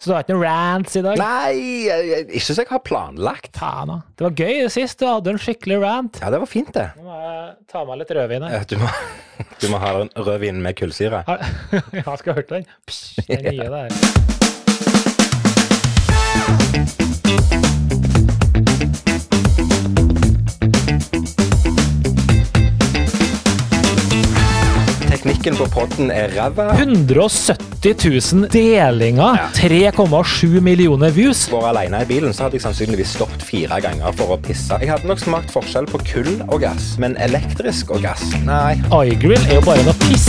Så du har ikke noen rants i dag? Nei, jeg- jeg- ikke som jeg har planlagt. Faen, da. Det var gøy sist. Du hadde en skikkelig rant. Ja, det var fint, det. Nå må jeg ta med litt rødvin her. Du må, du må ha en rødvin med kullsyre. Ja, skal ha hørt den? Psj, den nye der. Teknikken på podden er ræva. 170 000 delinger. 3,7 millioner views. Var alene i bilen, så hadde jeg sannsynligvis stoppet fire ganger for å pisse. Jeg hadde nok smakt forskjell på kull og gass, men elektrisk og gass, nei. iGrill er jo bare noe piss.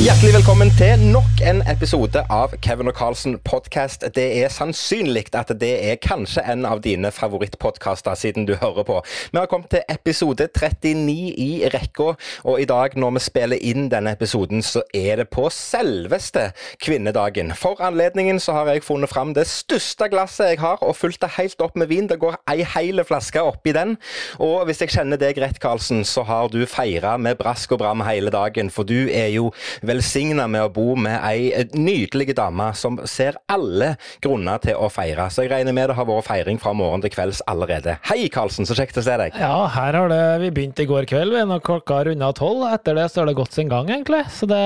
Hjertelig velkommen til nok en episode av Kevin og Carlsen podcast. Det er sannsynlig at det er kanskje en av dine favorittpodkaster, siden du hører på. Vi har kommet til episode 39 i rekka, og i dag når vi spiller inn denne episoden, så er det på selveste kvinnedagen. For anledningen så har jeg funnet fram det største glasset jeg har, og fulgt det helt opp med vin. Det går ei hele flaske oppi den. Og hvis jeg kjenner deg rett, Karlsen, så har du feira med brask og bram hele dagen. For du er jo velsigna med å bo med ei nydelig dame som ser alle grunner til å feire. Så jeg regner med det har vært feiring fra morgen til kvelds allerede. Hei, Karlsen, så kjekt å se deg. Ja, her har det, vi begynt i går kveld, vi, når klokka runda tolv. Etter det så har det gått sin gang, egentlig. Så det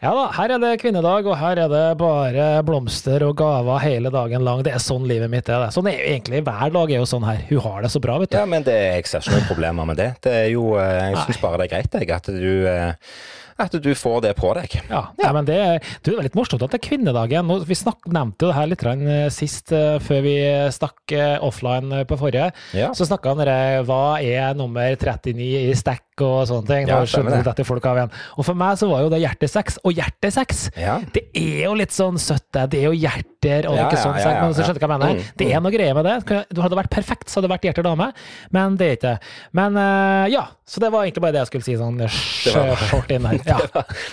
Ja da, her er det kvinnedag, og her er det bare blomster og gaver hele dagen lang. Det er sånn livet mitt er. det. Sånn er egentlig hver dag er jo sånn her. Hun har det så bra, vet du. Ja, men det, jeg ser ikke noen problemer med det. Det er jo, eh, Jeg syns bare det er greit, jeg, at du eh, at du får det på deg. Ja, ja men det, du, det er litt morsomt at det er kvinnedagen. Vi snakk, nevnte jo det her litt eh, sist, før vi stakk offline på forrige. Ja. Så snakka han om hva er nummer 39 i stack og sånne ting. Ja, Da skjønner det. dette folk av igjen. Og for meg så var jo det hjertesex. Og hjertesex, Ja. det er jo litt sånn søtt, det. Det er jo hjerter og Ja, ikke sånn sex, men så skjønner du hva jeg mener. Mm, Det er noe greier med det. Du hadde vært perfekt, så hadde det vært hjerter dame, men det er ikke det. Men eh, ja, så det var egentlig bare det jeg skulle si sånn short inn her. Ja.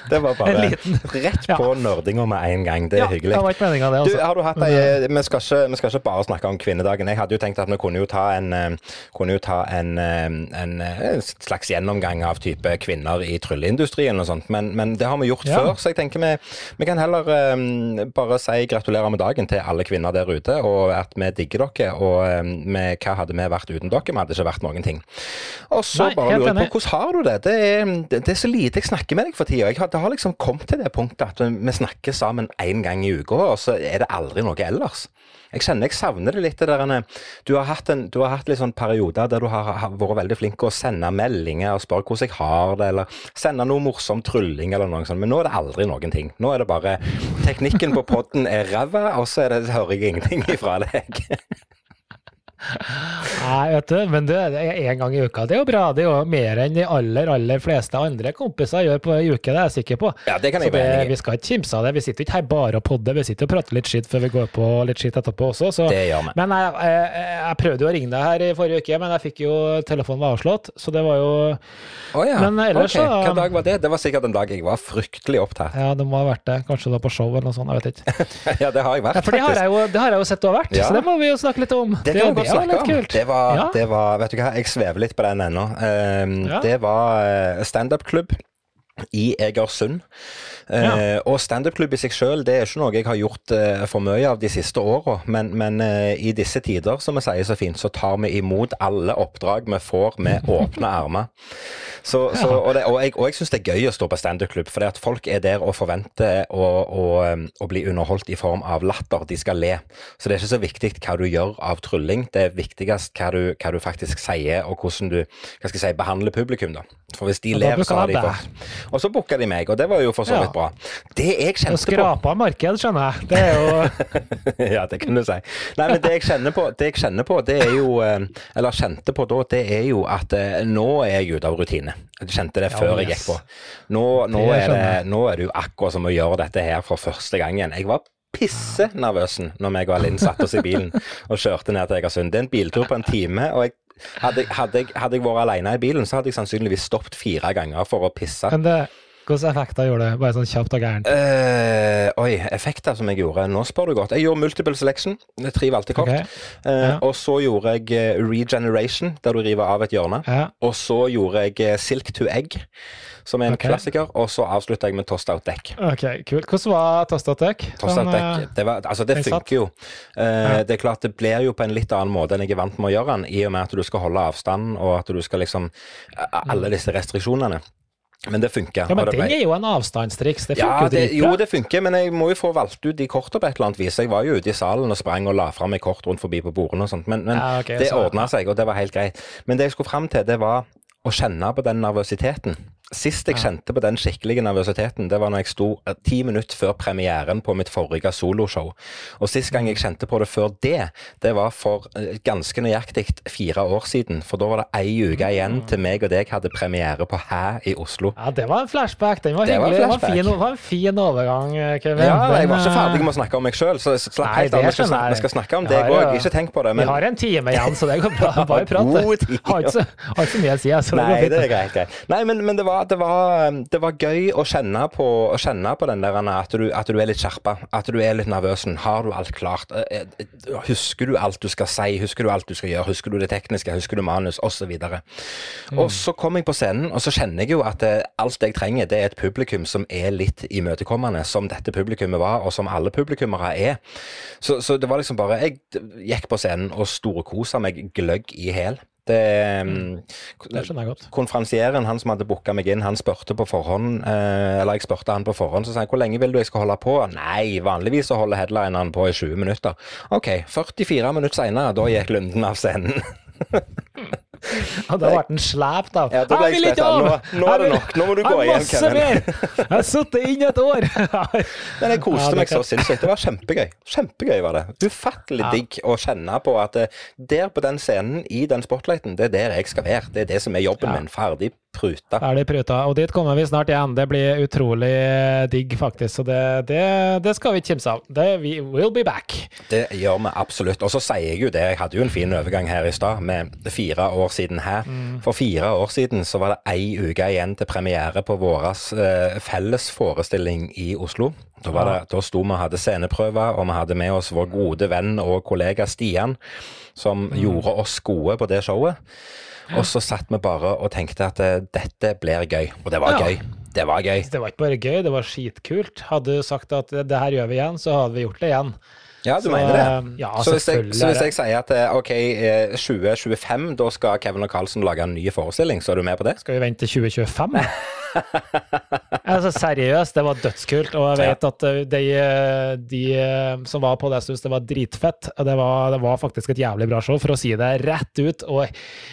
Det var bare En liten- rett på nerdinga med en gang. Det er ja, hyggelig. Det var ikke det. Du, Altså. har du hatt ei, vi, skal ikke, vi skal ikke bare snakke om kvinnedagen. Jeg hadde jo tenkt at vi kunne jo ta en, eh, kunne jo ta en, eh, en, eh, en slags gjennomgang av type kvinner i trylleindustrien og sånt, men, men det har vi gjort Ja. før, så jeg tenker vi, vi kan heller um, bare si gratulerer med dagen til alle kvinner der ute, og at vi digger dere. Og um, med, hva hadde vi vært uten dere? Vi hadde ikke vært noen ting. Og så Nei, bare lurer jeg på, hvordan har du det? Det er, det, er så lite jeg snakker med deg for tida. Det har liksom kommet til det punktet at vi snakker sammen én gang i uka, og så er det aldri noe ellers. Jeg kjenner jeg savner det litt. der, Du har hatt, en, du har hatt litt sånn perioder der du har, har vært veldig flink til å sende meldinger og spørre hvordan jeg har det, eller sende noe morsom trylling eller noe sånt, men nå er det aldri noen ting. Nå er det bare Teknikken på podden er ræva, og så det, hører jeg ingenting ifra deg. Nei, vet du, men det er en gang i uka. Det er jo bra. Det er jo mer enn de aller, aller fleste andre kompiser gjør på ei uke, det er jeg sikker på. Ja, det kan jeg Så det, være enig i. vi skal ikke kimse av det. Vi sitter ikke her bare og podder, vi sitter og prater litt skitt før vi går på litt skitt etterpå også. Så. Det gjør vi. Men jeg, jeg, jeg prøvde jo å ringe deg her i forrige uke, men jeg fikk jo telefonen var avslått, så det var jo oh, ja. Men ellers ok. så- Hva dag var det? Det var sikkert en dag jeg var fryktelig opptatt. Ja, det må ha vært det. Kanskje det var på show eller noe sånt, jeg vet ikke. Ja, det har jeg vært, Ja, for det har jeg jo, det har jeg jo sett du har vært, Ja. så det må vi jo snakke litt om. Det det var snakke om. kult. Det var, Ja. det var Vet du hva, jeg svever litt på den ennå. Um, Ja. Det var eh, standup-klubb i Egersund. Eh, Ja. og standup-klubb i seg sjøl er ikke noe jeg har gjort eh, for mye av de siste åra, men, men eh, i disse tider, som vi sier så fint, så tar vi imot alle oppdrag vi får med åpne armer. Så, så, og, det, og jeg, og jeg syns det er gøy å stå på standup-klubb, for folk er der og forventer å, å, um, å bli underholdt i form av latter. De skal le. Så det er ikke så viktig hva du gjør av trylling, det er viktigst hva du, hva du faktisk sier, og hvordan du hva skal jeg si, behandler publikum. da. For hvis de ler, så har de fått Og så booka de meg, og det var jo for så vidt bra. Det jeg kjente på skrapa marked, skjønner jeg. Det er jo ja, det kan du si. Nei, men det jeg kjenner på, det, jeg kjenner på, det er jo eh, Eller kjente på da, det er jo at eh, nå er jeg ute av rutine. Jeg kjente det før jeg yes. gikk på. Nå, nå, Det er det, nå er det jo akkurat som å gjøre dette her for første gang igjen. Jeg var pissenervøs når meg og Linn satte oss i bilen og kjørte ned til Egersund. Det er en biltur på en time. og jeg hadde, hadde, jeg, hadde jeg vært alene i bilen, så hadde jeg sannsynligvis stoppet fire ganger for å pisse. Men det, Hvilke effekter gjorde du? Bare sånn kjapt og gærent. Uh, oi, effekter som jeg gjorde. Nå spør du godt. Jeg gjorde multiple selection. Tre valgte kort. Okay. Uh, Ja. Og så gjorde jeg eh, regeneration, der du river av et hjørne. Ja. Og så gjorde jeg silk to egg, som er en okay. klassiker. Og så avslutta jeg med Tossed Out Deck. Ok, kult. Hvordan var Tost-out-deck? Tossed out Sånn, eh, det, var, altså det funker jo. Uh, Ja. Det er klart det blir jo på en litt annen måte enn jeg er vant med å gjøre den, i og med at du skal holde avstand, og at du skal liksom Alle disse restriksjonene. Men det funker. Ja, men det ble- er jo en avstandstriks. Det ja, det, jo det funker, men jeg må jo få valgt ut de kortene på et eller annet vis. Jeg var jo ute i salen og sprang og la fram meg kort rundt forbi på bordene og sånt, men, men Ja, okay, det så- ordna seg, og det var helt greit. Men det jeg skulle fram til, det var å kjenne på den nervøsiteten. Sist jeg Ja. kjente på den skikkelige nervøsiteten, det var når jeg sto eh, ti minutter før premieren på mitt forrige soloshow. Og sist gang jeg kjente på det før det, det var for eh, ganske nøyaktig fire år siden. For da var det ei uke igjen til meg og deg hadde premiere på Hæ i Oslo. Ja, det var en flashback. Den var Det var hyggelig. Det var en fin, det var en fin overgang, eh, Kevin. Ja, jeg var ikke ferdig med å snakke om meg sjøl, så slapp helt av. Vi vi skal snakke om deg òg, jo- ikke tenk på det. Vi har en time igjen, så det går bra. Bare prat. Har ikke så mye å si. Altså, Nei, det er greit. greit. Nei, men, men det, var, det, var, det var gøy å kjenne på, å kjenne på den der at du, at du er litt skjerpa, at du er litt nervøs. Har du alt klart? Eh, eh, Husker du alt du skal si? Husker du alt du skal gjøre? Husker du det tekniske? Husker du manus? Og så videre. Mm. Og så kom jeg på scenen, og så kjenner jeg jo at eh, alt jeg trenger, det er et publikum som er litt imøtekommende, som dette publikummet var, og som alle publikummere er. Så, så det var liksom bare Jeg gikk på scenen og storkosa meg gløgg i hæl. Det, mm, Det skjønner jeg godt. Konferansieren, han som hadde booka meg inn, han spurte på forhånd, eh, eller jeg spurte han på forhånd, så sa jeg hvor lenge vil du jeg skal holde på? Nei, vanligvis så holder headlineren på i 20 minutter. OK, 44 minutter seinere, da gikk Lunden av scenen. Ja, det ble en slep, da. Ja, jeg vil ikke av. av! Nå- nå er det nok. Nå må du gå igjen, Kevin. Jeg har sittet inne et år! Men jeg koste Ja, meg så sinnssykt. Det var kjempegøy. Kjempegøy var det. Ufattelig Ja. digg å kjenne på at eh, der på den scenen, i den spotlighten, det er der jeg skal være. Det er det som er jobben min. Ferdig pruta. Ferdig pruta. Og dit kommer vi snart igjen. Det blir utrolig digg, faktisk. Så det, det, det skal vi ikke kimse av. Det, vi will be back. Det gjør vi absolutt. Og så sier jeg jo det, jeg hadde jo en fin overgang her i stad, med fire år siden her. For fire år siden så var det ei uke igjen til premiere på vår eh, felles forestilling i Oslo. Da, var det, da sto vi og hadde sceneprøver, og vi hadde med oss vår gode venn og kollega Stian, som gjorde oss gode på det showet. Og så satt vi bare og tenkte at eh, dette blir gøy. Og det var Ja. gøy. Det var gøy. Det var ikke bare gøy, det var skitkult. Hadde du sagt at det her gjør vi igjen, så hadde vi gjort det igjen. Ja, du Så, mener det? eh, ja, så, hvis jeg, så hvis jeg sier at eh, ok, eh, 2025, da skal Kevin og Carlsen lage en ny forestilling, så er du med på det? Skal vi vente til 2025? altså Seriøst, det var dødskult. Og jeg vet at uh, de, uh, de uh, som var på det, syntes det var dritfett. Det var, det var faktisk et jævlig bra show, for å si det rett ut. Og,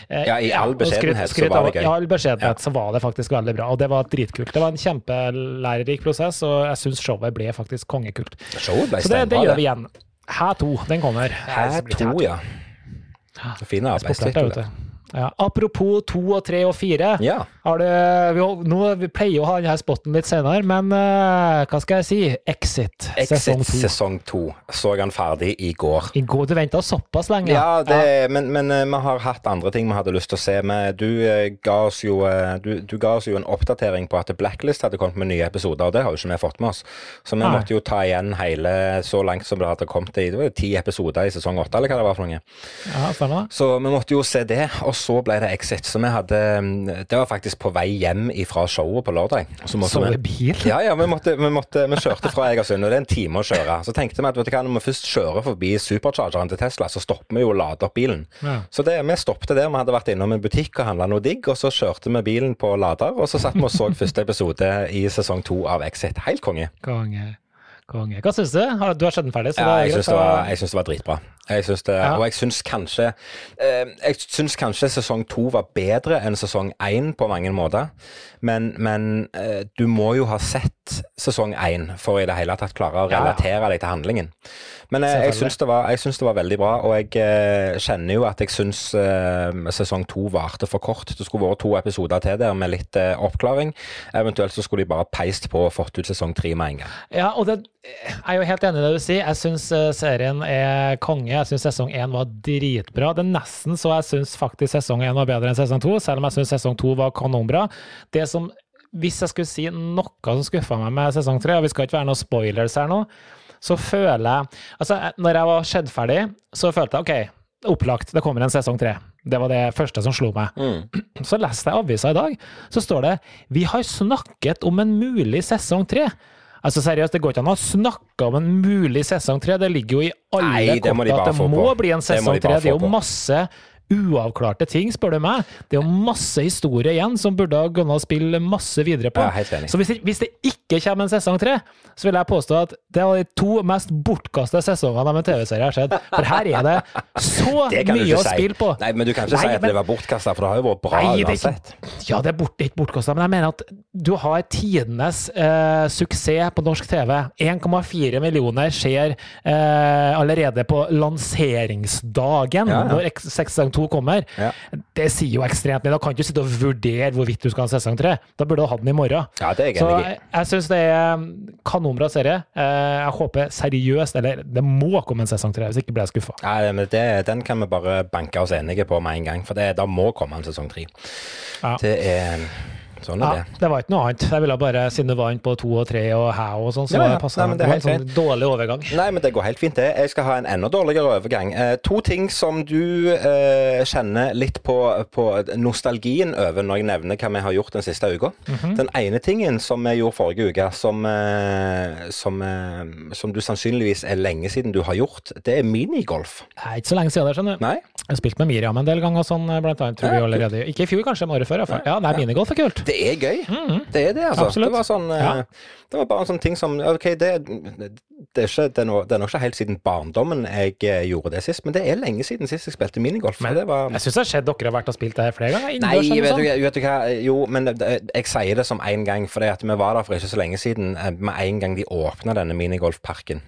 eh, Ja, i all beskjedenhet så var det gøy. I all beskjedenhet så var det faktisk veldig bra, og det var dritkult. Det var en kjempelærerik prosess, og jeg syns showet ble faktisk kongekult. Så det, det gjør vi igjen. Hæ to, den kommer. Det to, ja. Fine arbeidstitler. Ja. Apropos to og tre og fire. Ja. Har du, vi, nå, vi pleier å ha denne spotten litt senere, men uh, hva skal jeg si? Exit, sesong Exit to. sesong to. Så han ferdig i går. I går, du venta såpass lenge? Ja, det, Men, men uh, vi har hatt andre ting vi hadde lyst til å se. Men du, uh, ga oss jo, eh, du, du ga oss jo en oppdatering på at Blacklist hadde kommet med nye episoder, og det har jo ikke vi fått med oss. Så vi Nei. måtte jo ta igjen hele så langt som det hadde kommet i det var jo ti episoder i sesong åtte, eller hva det var for noe. Ja. Så vi måtte jo se det, og så ble det Exit. Så vi hadde mm, Det var faktisk på vei hjem fra showet på lørdag. Som så vi- bil? ja, ja, vi, måtte, vi, måtte, vi kjørte fra Egersund, og det er en time å kjøre. Så tenkte vi at vet du hva, når vi først kjører forbi superchargeren til Tesla, så stopper vi jo og lader opp bilen. Ja. Så det, vi stoppet der. Vi hadde vært innom en butikk og handla noe digg, og så kjørte vi bilen på lader, og så satt vi og så første episode i sesong to av Exit. Helt konge. Konge. Konge. Hva syns du? Du har sett den ferdig? så Ja, jeg syns det, det var dritbra. Jeg syns det, Ja. Og jeg syns kanskje eh, Jeg syns kanskje sesong to var bedre enn sesong én på mange måter. Men, men eh, du må jo ha sett sesong én for i det hele tatt klare å Ja, ja. relatere deg til handlingen. Men eh, jeg syns det, var- det var veldig bra, og jeg eh, kjenner jo at jeg syns eh, sesong to varte for kort. Det skulle vært to episoder til der med litt eh, oppklaring. Eventuelt så skulle de bare peist på og fått ut sesong tre med en gang. Ja, og det, jeg er jo helt enig i det du sier. Jeg syns serien er konge. Jeg syns sesong én var dritbra. Det er nesten så jeg syns faktisk sesong én var bedre enn sesong to, selv om jeg syns sesong to var kanonbra. Det som hvis jeg skulle si noe som skuffa meg med sesong tre, og vi skal ikke være noen spoilers her nå, så føler jeg Altså, når jeg var skjedd ferdig, så følte jeg OK, opplagt, det kommer en sesong tre. Det var det første som slo meg. Så leste jeg avisa i dag, så står det 'Vi har snakket om en mulig sesong tre'. Altså seriøst, det går ikke an å snakke om en mulig sesong tre. Det ligger jo i alle Nei, korta at det må på. bli en sesong de tre. Det er jo masse uavklarte ting, spør du meg. Det er jo masse historie igjen som burde ha å spille masse videre på. Så hvis det, hvis det ikke kommer en sesong tre, så vil jeg påstå at det var de to mest bortkasta sesongene av en TV-serie jeg har sett. For her er det så Det mye å si. spille på. Nei, men du kan ikke Nei, si at men- det var bortkasta, for det har jo vært bra Nei, uansett. ikke, ja, det er, bort, ikke bortkasta, men jeg mener at du har tidenes eh, suksess på norsk TV. 1,4 millioner skjer eh, allerede på lanseringsdagen, Ja, ja. når to kommer. Ja. Det sier jo ekstremt mye. Da kan du ikke sitte og vurdere hvorvidt du skal ha en sesong tre. Da burde du ha den i morgen. Ja, det er jeg Så jeg, jeg syns det er kanonbra serie. Eh, jeg håper seriøst, eller det må komme en sesong tre, hvis ikke blir jeg skuffa. Nei, men det, Den kan vi bare banke oss enige på med en gang, for det, da må komme en sesong tre. Ja. Det er Sånn er Ja, det. det var ikke noe annet. Jeg ville bare, siden du var inne på to og tre og hæ og sånn, så Ja, ja. det Nei, men det er det var en sånn dårlig overgang. Nei, men det går helt fint, det. Jeg skal ha en enda dårligere overgang. Eh, to ting som du eh, kjenner litt på, på nostalgien over når jeg nevner hva vi har gjort den siste uka. Mhm. Den ene tingen som vi gjorde forrige uke, som, eh, som, eh, som du sannsynligvis er lenge siden du har gjort, det er minigolf. Det er ikke så lenge siden det, skjønner du. Nei? Jeg har spilt med Miriam en del ganger, sånn, blant annet, tror vi allerede. Ikke i fjor, kanskje, men året før. Ja, fall. Ja, nei, minigolf er kult. Det er gøy. Det er det, altså. Absolutt. Det var sånn eh, Ja. Det var bare en sånn ting som OK, det, det, er ikke, det, er nå- det er nok ikke helt siden barndommen jeg eh, gjorde det sist, men det er lenge siden sist jeg spilte minigolf. Men det var Jeg syns det har skjedd dere har vært og spilt det her flere ganger. Nei, vet sånn. du, vet du hva, jo, men det- jeg sier det som én gang, for vi var der for ikke så lenge siden, eh, med en gang de åpna denne minigolfparken.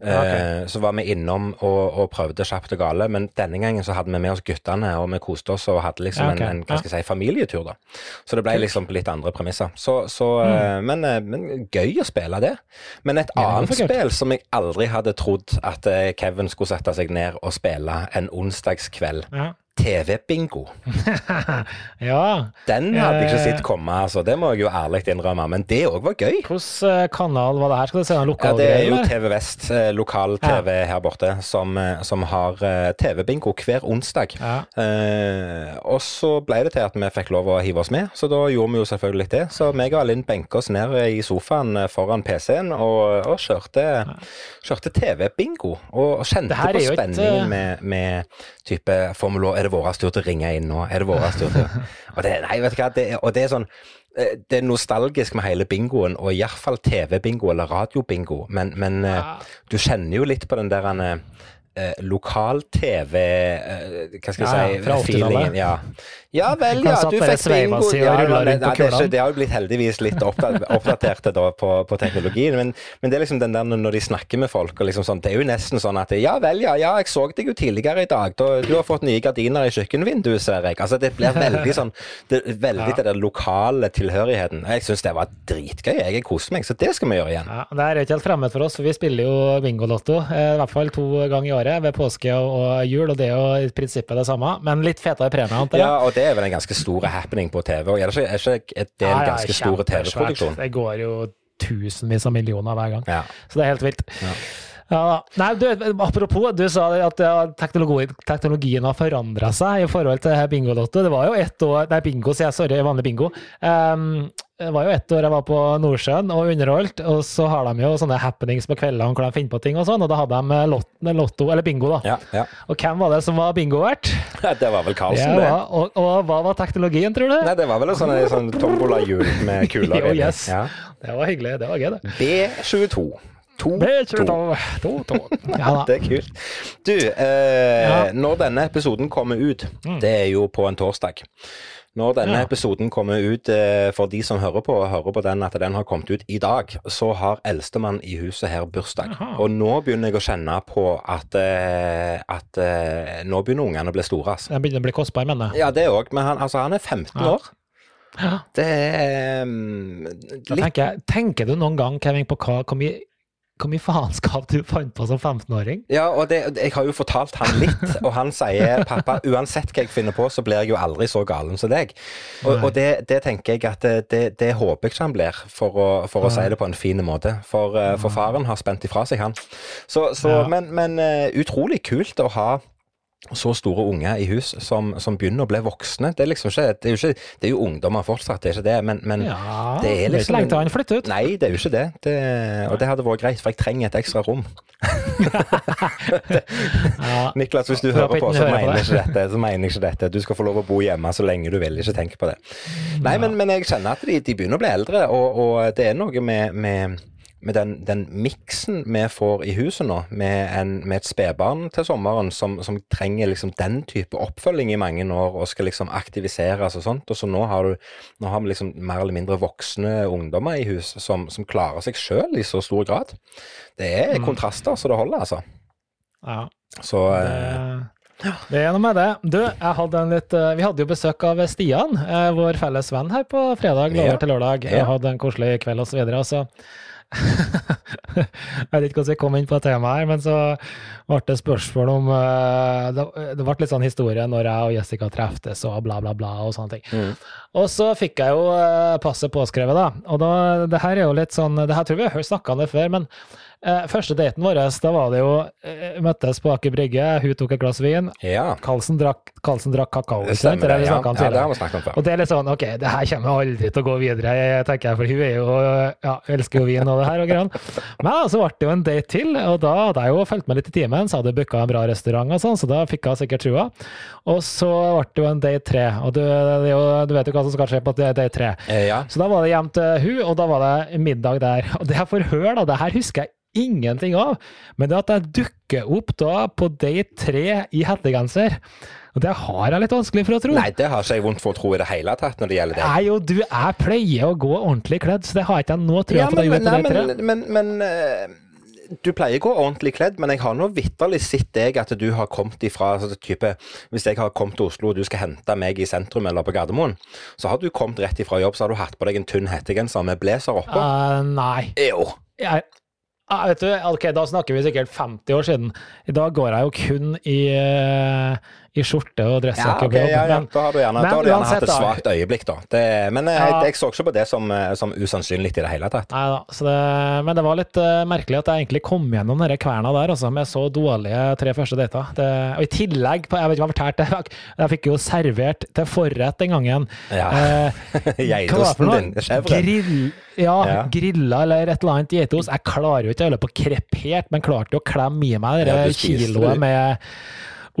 Ja, ok. Eh, Så var vi innom og, og prøvde kjapt og gale, men denne gangen så hadde vi med oss guttene, og vi koste oss og hadde liksom okay. en, en si, familietur, da. Så det ble liksom på litt andre premisser. Så, så, mm. men, eh, men gøy å spille det. Men et Minigolf annet spill som jeg aldri hadde trodd at eh, Kevin skulle sette seg ned og spille en onsdagskveld, Ja. TV-bingo. ja. Den hadde jeg ikke Eh. sett komme, altså. Det må jeg jo ærlig innrømme. Men det òg var gøy. Hvilken eh, kanal var det her? Skal du se noen Ja, det er jo? TV Vest, eh, lokal TV her borte, som, som har TV-bingo hver onsdag. Ja. Eh, og så ble det til at vi fikk lov å hive oss med, så da gjorde vi jo selvfølgelig det. Så meg og Linn benka oss ned i sofaen foran PC-en og, og kjørte, kjørte TV-bingo. Og kjente på spenning et, med, med type Formel Er det vår tur til å ringe inn nå? Er det vår tur til Og det, nei, vet du hva, det, og det er sånn eh, det er nostalgisk med hele bingoen, og iallfall TV-bingo eller radiobingo. Men, men eh, Ja. du kjenner jo litt på den der eh, eh, lokal-TV eh, Hva skal jeg Ja, ja, si fra 80-tallet. Feelingen. Ja. ja vel, ja. Du fikk bingo. Ja, ja, nei, det, ikke, det har jo blitt heldigvis litt oppdatert oppdaterte da, på, på teknologien. Men, men det er liksom den der når de snakker med folk, og liksom sånn, det er jo nesten sånn at Ja vel, ja, ja, jeg så deg jo tidligere i dag. Da, du har fått nye gardiner i kjøkkenvinduet, ser jeg. Altså, det blir veldig sånn det, Veldig Ja. til den lokale tilhørigheten. Jeg syns det var dritgøy. Jeg koste meg, så det skal vi gjøre igjen. Ja, Det er ikke helt fremmed for oss, for vi spiller jo Bingolotto eh, i hvert fall to ganger i året, ved påske og, jul, og det er jo i prinsippet det samme, men litt fetere premie, antar jeg. Ja, og det er vel en ganske stor happening på TV. Og er det ikke, er ikke det en Ja, ja, ganske stor. TV-produksjon? Det går jo tusenvis av millioner hver gang. Ja. Så det er helt vilt. Ja. Nei, du, apropos, du sa at teknologi, teknologien har forandra seg i forhold til Bingolotto. Det var jo ett år Nei, bingo, sier jeg. Sorry, vanlig bingo. Um, det var jo ett år jeg var på Nordsjøen og underholdt, og så har de jo sånne happenings på kveldene hvor de finner på ting og sånn, og da hadde de lot, lotto, eller bingo, da. Ja, ja. Og hvem var det som var bingovert? Det var vel Karlsen, det. var, og, og hva var teknologien, tror du? Nei, det var vel en sånn, en sånn tombolahjul med kuler Jo, yes. Ja. Det var hyggelig. Det var gøy, det. B22. To, to. To, to. Ja. Det er kult. Du, eh, Ja. når denne episoden kommer ut, det er jo på en torsdag. Når denne Ja. episoden kommer ut, eh, for de som hører på, og hører på den at den har kommet ut i dag, så har eldstemann i huset her bursdag. Aha. Og nå begynner jeg å kjenne på at, eh, at eh, nå begynner ungene å bli store. Altså. Den begynner å bli kostbar, mener jeg. Ja, det òg, men han, altså, han er 15 Ja. år. Ja. Det er um, litt tenker, tenker du noen gang, Kevin, på hva, hvor mye hvor mye faenskap du fant på som 15-åring. Ja, og det, jeg har jo fortalt han litt, og han sier pappa, uansett hva jeg finner på, så blir jeg jo aldri så galen som deg. Og, og det, det, tenker jeg at det, det, håper jeg ikke han blir, for å, for å si det på en fin måte. For, eh, for faren har spent ifra seg, han. Så, så, ja. Men, men uh, utrolig kult å ha så store unger i hus som, som, begynner å bli voksne. Det er liksom ikke Det er jo, ikke, det er jo ungdommer fortsatt, det er ikke det, men, men ja, det er liksom Det er ikke lenge til han flytter ut. Nei, det er jo ikke det. det. Og det hadde vært greit, for jeg trenger et ekstra rom. ja. Niklas, hvis du hører på, så mener, ikke dette, så mener jeg ikke dette. Du skal få lov å bo hjemme så lenge du vil, ikke tenke på det. Nei, men, men jeg kjenner at de, de, begynner å bli eldre, og, og det er noe med, med med den, den miksen vi får i huset nå, med, en, med et spedbarn til sommeren som, som, trenger liksom den type oppfølging i mange år og skal liksom aktiviseres og sånt, og så nå har, du, nå har vi liksom mer eller mindre voksne ungdommer i hus som, som klarer seg sjøl i så stor grad. Det er mm. kontraster så det holder, altså. Ja. Så det... Ja. Det er noe med det. Du, hadde litt, eh, vi hadde jo besøk av Stian, eh, vår felles venn her på fredag, lover ja. til lørdag. Jeg hadde en koselig kveld osv. Og, så jeg vet ikke hvordan vi kom inn på temaet her, men så ble det spørsmål om uh, det, ble litt sånn historie når jeg og Jessica treftes og bla, bla, bla og sånne ting. Mm. Og så fikk jeg jo uh, passet påskrevet, da. Og da, det her er jo litt sånn Det her tror vi har snakka om det før, men Eh, første daten vår, da var det jo eh, Møttes på Aker Brygge, hun tok et glass vin. Ja. Karlsen drakk, Karlsen drakk kakao. Det stemmer, det, ja. ja, det har vi snakket om før. Og det er litt sånn, ok, det her kommer aldri til å gå videre, jeg tenker jeg, for hun er jo, ja, elsker jo vin og det her og grann. Men så ble det jo en date til, og da hadde jeg jo fulgt med litt i timen, så hadde jeg booka en bra restaurant og sånn, så da fikk jeg sikkert trua. Og så ble det jo en date tre, og du, jo, du vet jo hva som skal skje på date tre. Eh, ja. Så da var det hjem til hun, og da var det middag der. Og det jeg får høre, da, det her husker jeg ingenting av. Men det at jeg dukker opp da på day tre i hettegenser Det har jeg litt vanskelig for å tro. Nei, det har ikke jeg vondt for å tro i det hele tatt når det gjelder det. Nei, jo, du, jeg pleier å gå ordentlig kledd, så det har ikke jeg nå trua ja, på. Men, nei, men, men, men uh, du pleier å gå ordentlig kledd, men jeg har nå vitterlig sett deg at du har kommet ifra altså, type, Hvis jeg har kommet til Oslo og du skal hente meg i sentrum eller på Gardermoen, så har du kommet rett ifra jobb, så har du hatt på deg en tynn hettegenser med blazer oppå. Uh, nei. Jo. Jeg, Ah, vet du, ok, Da snakker vi sikkert 50 år siden. I dag går jeg jo kun i, uh, i skjorte og dressjakke. Ja, okay, ja, ja. Da har du gjerne, men, har du gjerne hatt et svakt øyeblikk, da. Det, men jeg, ja. jeg, så ikke på det som, eh, som usannsynlig i det hele tatt. Nei da, det, men det var litt uh, merkelig at jeg egentlig kom gjennom denne kverna der altså, med så dårlige tre første dater. Det, og i tillegg, på, jeg vet ikke hva jeg har fortalt det, jeg fikk jo servert til forrett den gangen. Ja. Uh, Geitosten din. Grill, ja, ja. grilla eller et eller annet geitost. Jeg klarer jo ikke å holde på krepert, men klarte å klemme i meg det kiloet med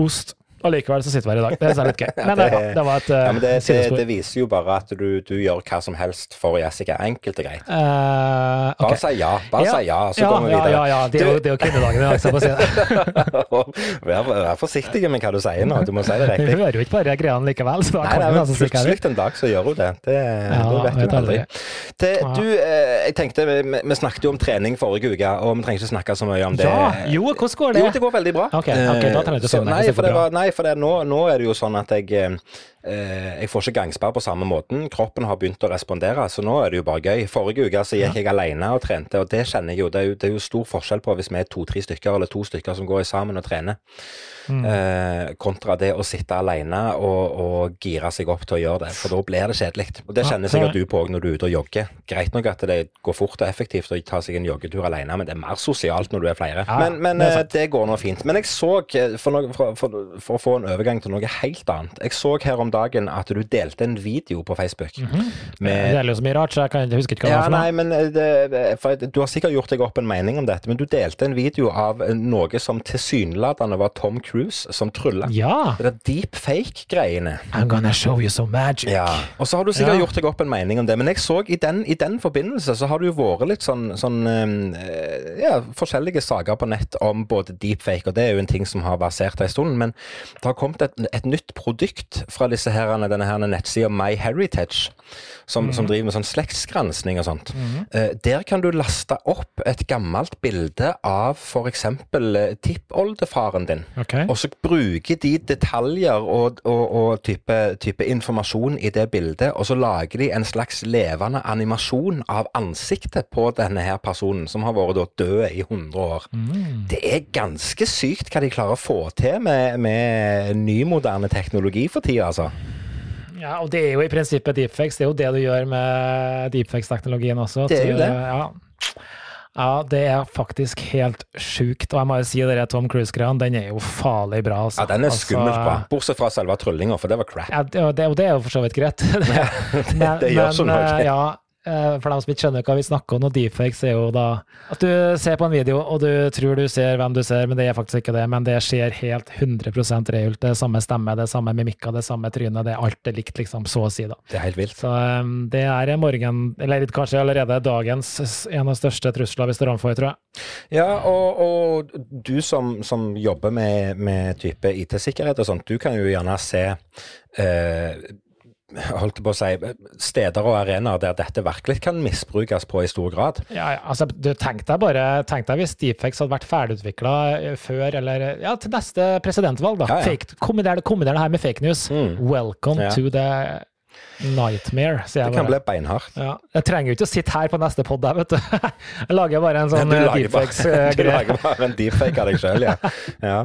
ost. Og likevel så sitter vi her i dag. Det er litt gøy. Men det, det var et ja, det, det, det, viser jo bare at du, du, gjør hva som helst for Jessica. Enkelt og greit. Uh, okay. Bare si ja. Bare ja. si ja, så ja, går vi videre. Ja, ja, Det er jo, det er jo kvinnedagen i dag, så jeg får si det. vær, vær, forsiktig med hva du sier nå. Du må si det riktig. Hun hører jo ikke bare greiene likevel. Så nei, nei, men plutselig en dag så gjør hun det. Det, det vet du aldri. Det, du, eh, jeg tenkte, vi, vi, snakket jo om trening forrige uke, og vi trenger ikke snakke så mye om det. Ja, jo, hvordan går det? Jo, det går veldig bra. Ok, okay da trenger jeg ikke å nei, for det var, nei, for det, nå, nå, er det jo sånn at jeg eh, jeg får ikke gangsperre på samme måten. Kroppen har begynt å respondere, så nå er det jo bare gøy. Forrige uke så gikk jeg alene og trente, og det kjenner jeg jo. Det er jo, det er jo stor forskjell på hvis vi er to-tre stykker eller to stykker som går sammen og trener. Mm. Eh, kontra det å sitte alene og, og, gire seg opp til å gjøre det. For da blir det kjedelig. Og det kjenner sikkert du på når du er ute og jogger. Greit nok at det går fort og effektivt å ta seg en joggetur alene, men det er mer sosialt når du er flere. Ja, men, men det, er det, går nå fint. Men jeg så, eh, for, noe, for, for, for, å få en overgang til noe helt annet Jeg så her om dagen at du delte en video på Facebook. Mm -hmm. med, det er jo så mye rart, så jeg, kan, jeg husker ikke hva ja, det var. Nei, men det, du har sikkert gjort deg opp en mening om dette, men du delte en video av noe som tilsynelatende var Tom Cruise som trylla. Ja. Det der deepfake-greiene. I'm gonna show you some magic. Ja. Og så har du sikkert ja. gjort deg opp en mening om det, men jeg så i den, i den forbindelse så har det jo vært litt sånn, sånn ja, forskjellige saker på nett om både deepfake, og det er jo en ting som har versert en stund, men det har kommet et, et nytt produkt fra disse disse her, denne her nettsida MyHeritage, som, som driver med sånn slektsgransking og sånt. Eh, der kan du laste opp et gammelt bilde av f.eks. Uh, tippoldefaren din. Okay. Og så bruker de detaljer og, og, og type, type informasjon i det bildet, og så lager de en slags levende animasjon av ansiktet på denne her personen, som har vært død i 100 år. Det er ganske sykt hva de klarer å få til med, med nymoderne teknologi for tida, altså. Ja, og det er jo i prinsippet deepfakes. Det er jo det du gjør med deepfakes-teknologien også. Det er jo det. Ja. ja, det er faktisk helt sjukt. Og jeg må jo si det Tom Cruise-greia, den er jo farlig bra. Altså. Ja, Den er skummelt Altså, bra. Bortsett fra selve tryllinga, for det var crap. Ja, det, og det, er jo for så vidt greit. det, det gjør sånn mye. også. eh, Ja, for dem som ikke skjønner hva vi snakker om, og deepfakes er jo da at du ser på en video, og du tror du ser hvem du ser, men det er faktisk ikke det. Men det skjer helt 100% reelt. Det er samme stemme, det er samme mimikker, det er samme tryne. Det er alt er likt, liksom, så å si, da. Det er helt vilt. Så um, det er morgen, eller kanskje allerede dagens en av de største trusler vi står overfor, tror jeg. Ja, og, og du som, som jobber med, med type IT-sikkerhet og sånt, du kan jo gjerne se eh, holdt på å si, steder og arenaer der dette virkelig kan misbrukes på i stor grad. Ja, ja, altså, du Tenk deg bare tenk deg hvis Deepfakes hadde vært ferdigutvikla før, eller ja, til neste presidentvalg. da. Ja, ja. Fake, kombiner, kombiner, det her med fake news. Mm. Welcome to the nightmare, sier Det kan bli beinhardt. Ja, jeg trenger jo ikke å sitte her på neste pod, vet du. Jeg lager bare en sånn deepfakes-greie. du lager bare en deepfake av deg sjøl, ja. ja.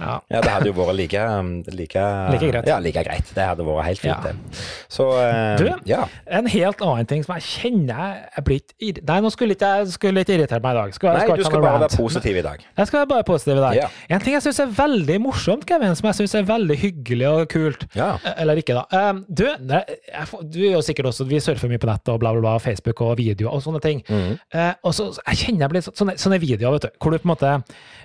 Ja. Ja, det hadde jo vært like um, Like, Like greit. Ja, like greit. Det hadde vært helt fint, Ja. det. Så uh, Du? ja. En helt annen ting som jeg kjenner jeg blir ikke Nei, nå skulle ikke jeg skulle ikke irritere meg i dag. Skal, Nei, skal du skal bare rant. være positiv i dag. Jeg skal være bare positiv i dag. Ja. En ting jeg syns er veldig morsomt, Kevin, som jeg syns er veldig hyggelig og kult. Ja. Eller ikke, da. Um, du, det, jeg, du er jo sikkert også Vi surfer mye på nettet og bla, bla, bla, Facebook og videoer og sånne ting. Mm. Uh, og så jeg kjenner jeg blir sånne, sånne videoer, vet du, hvor du på en måte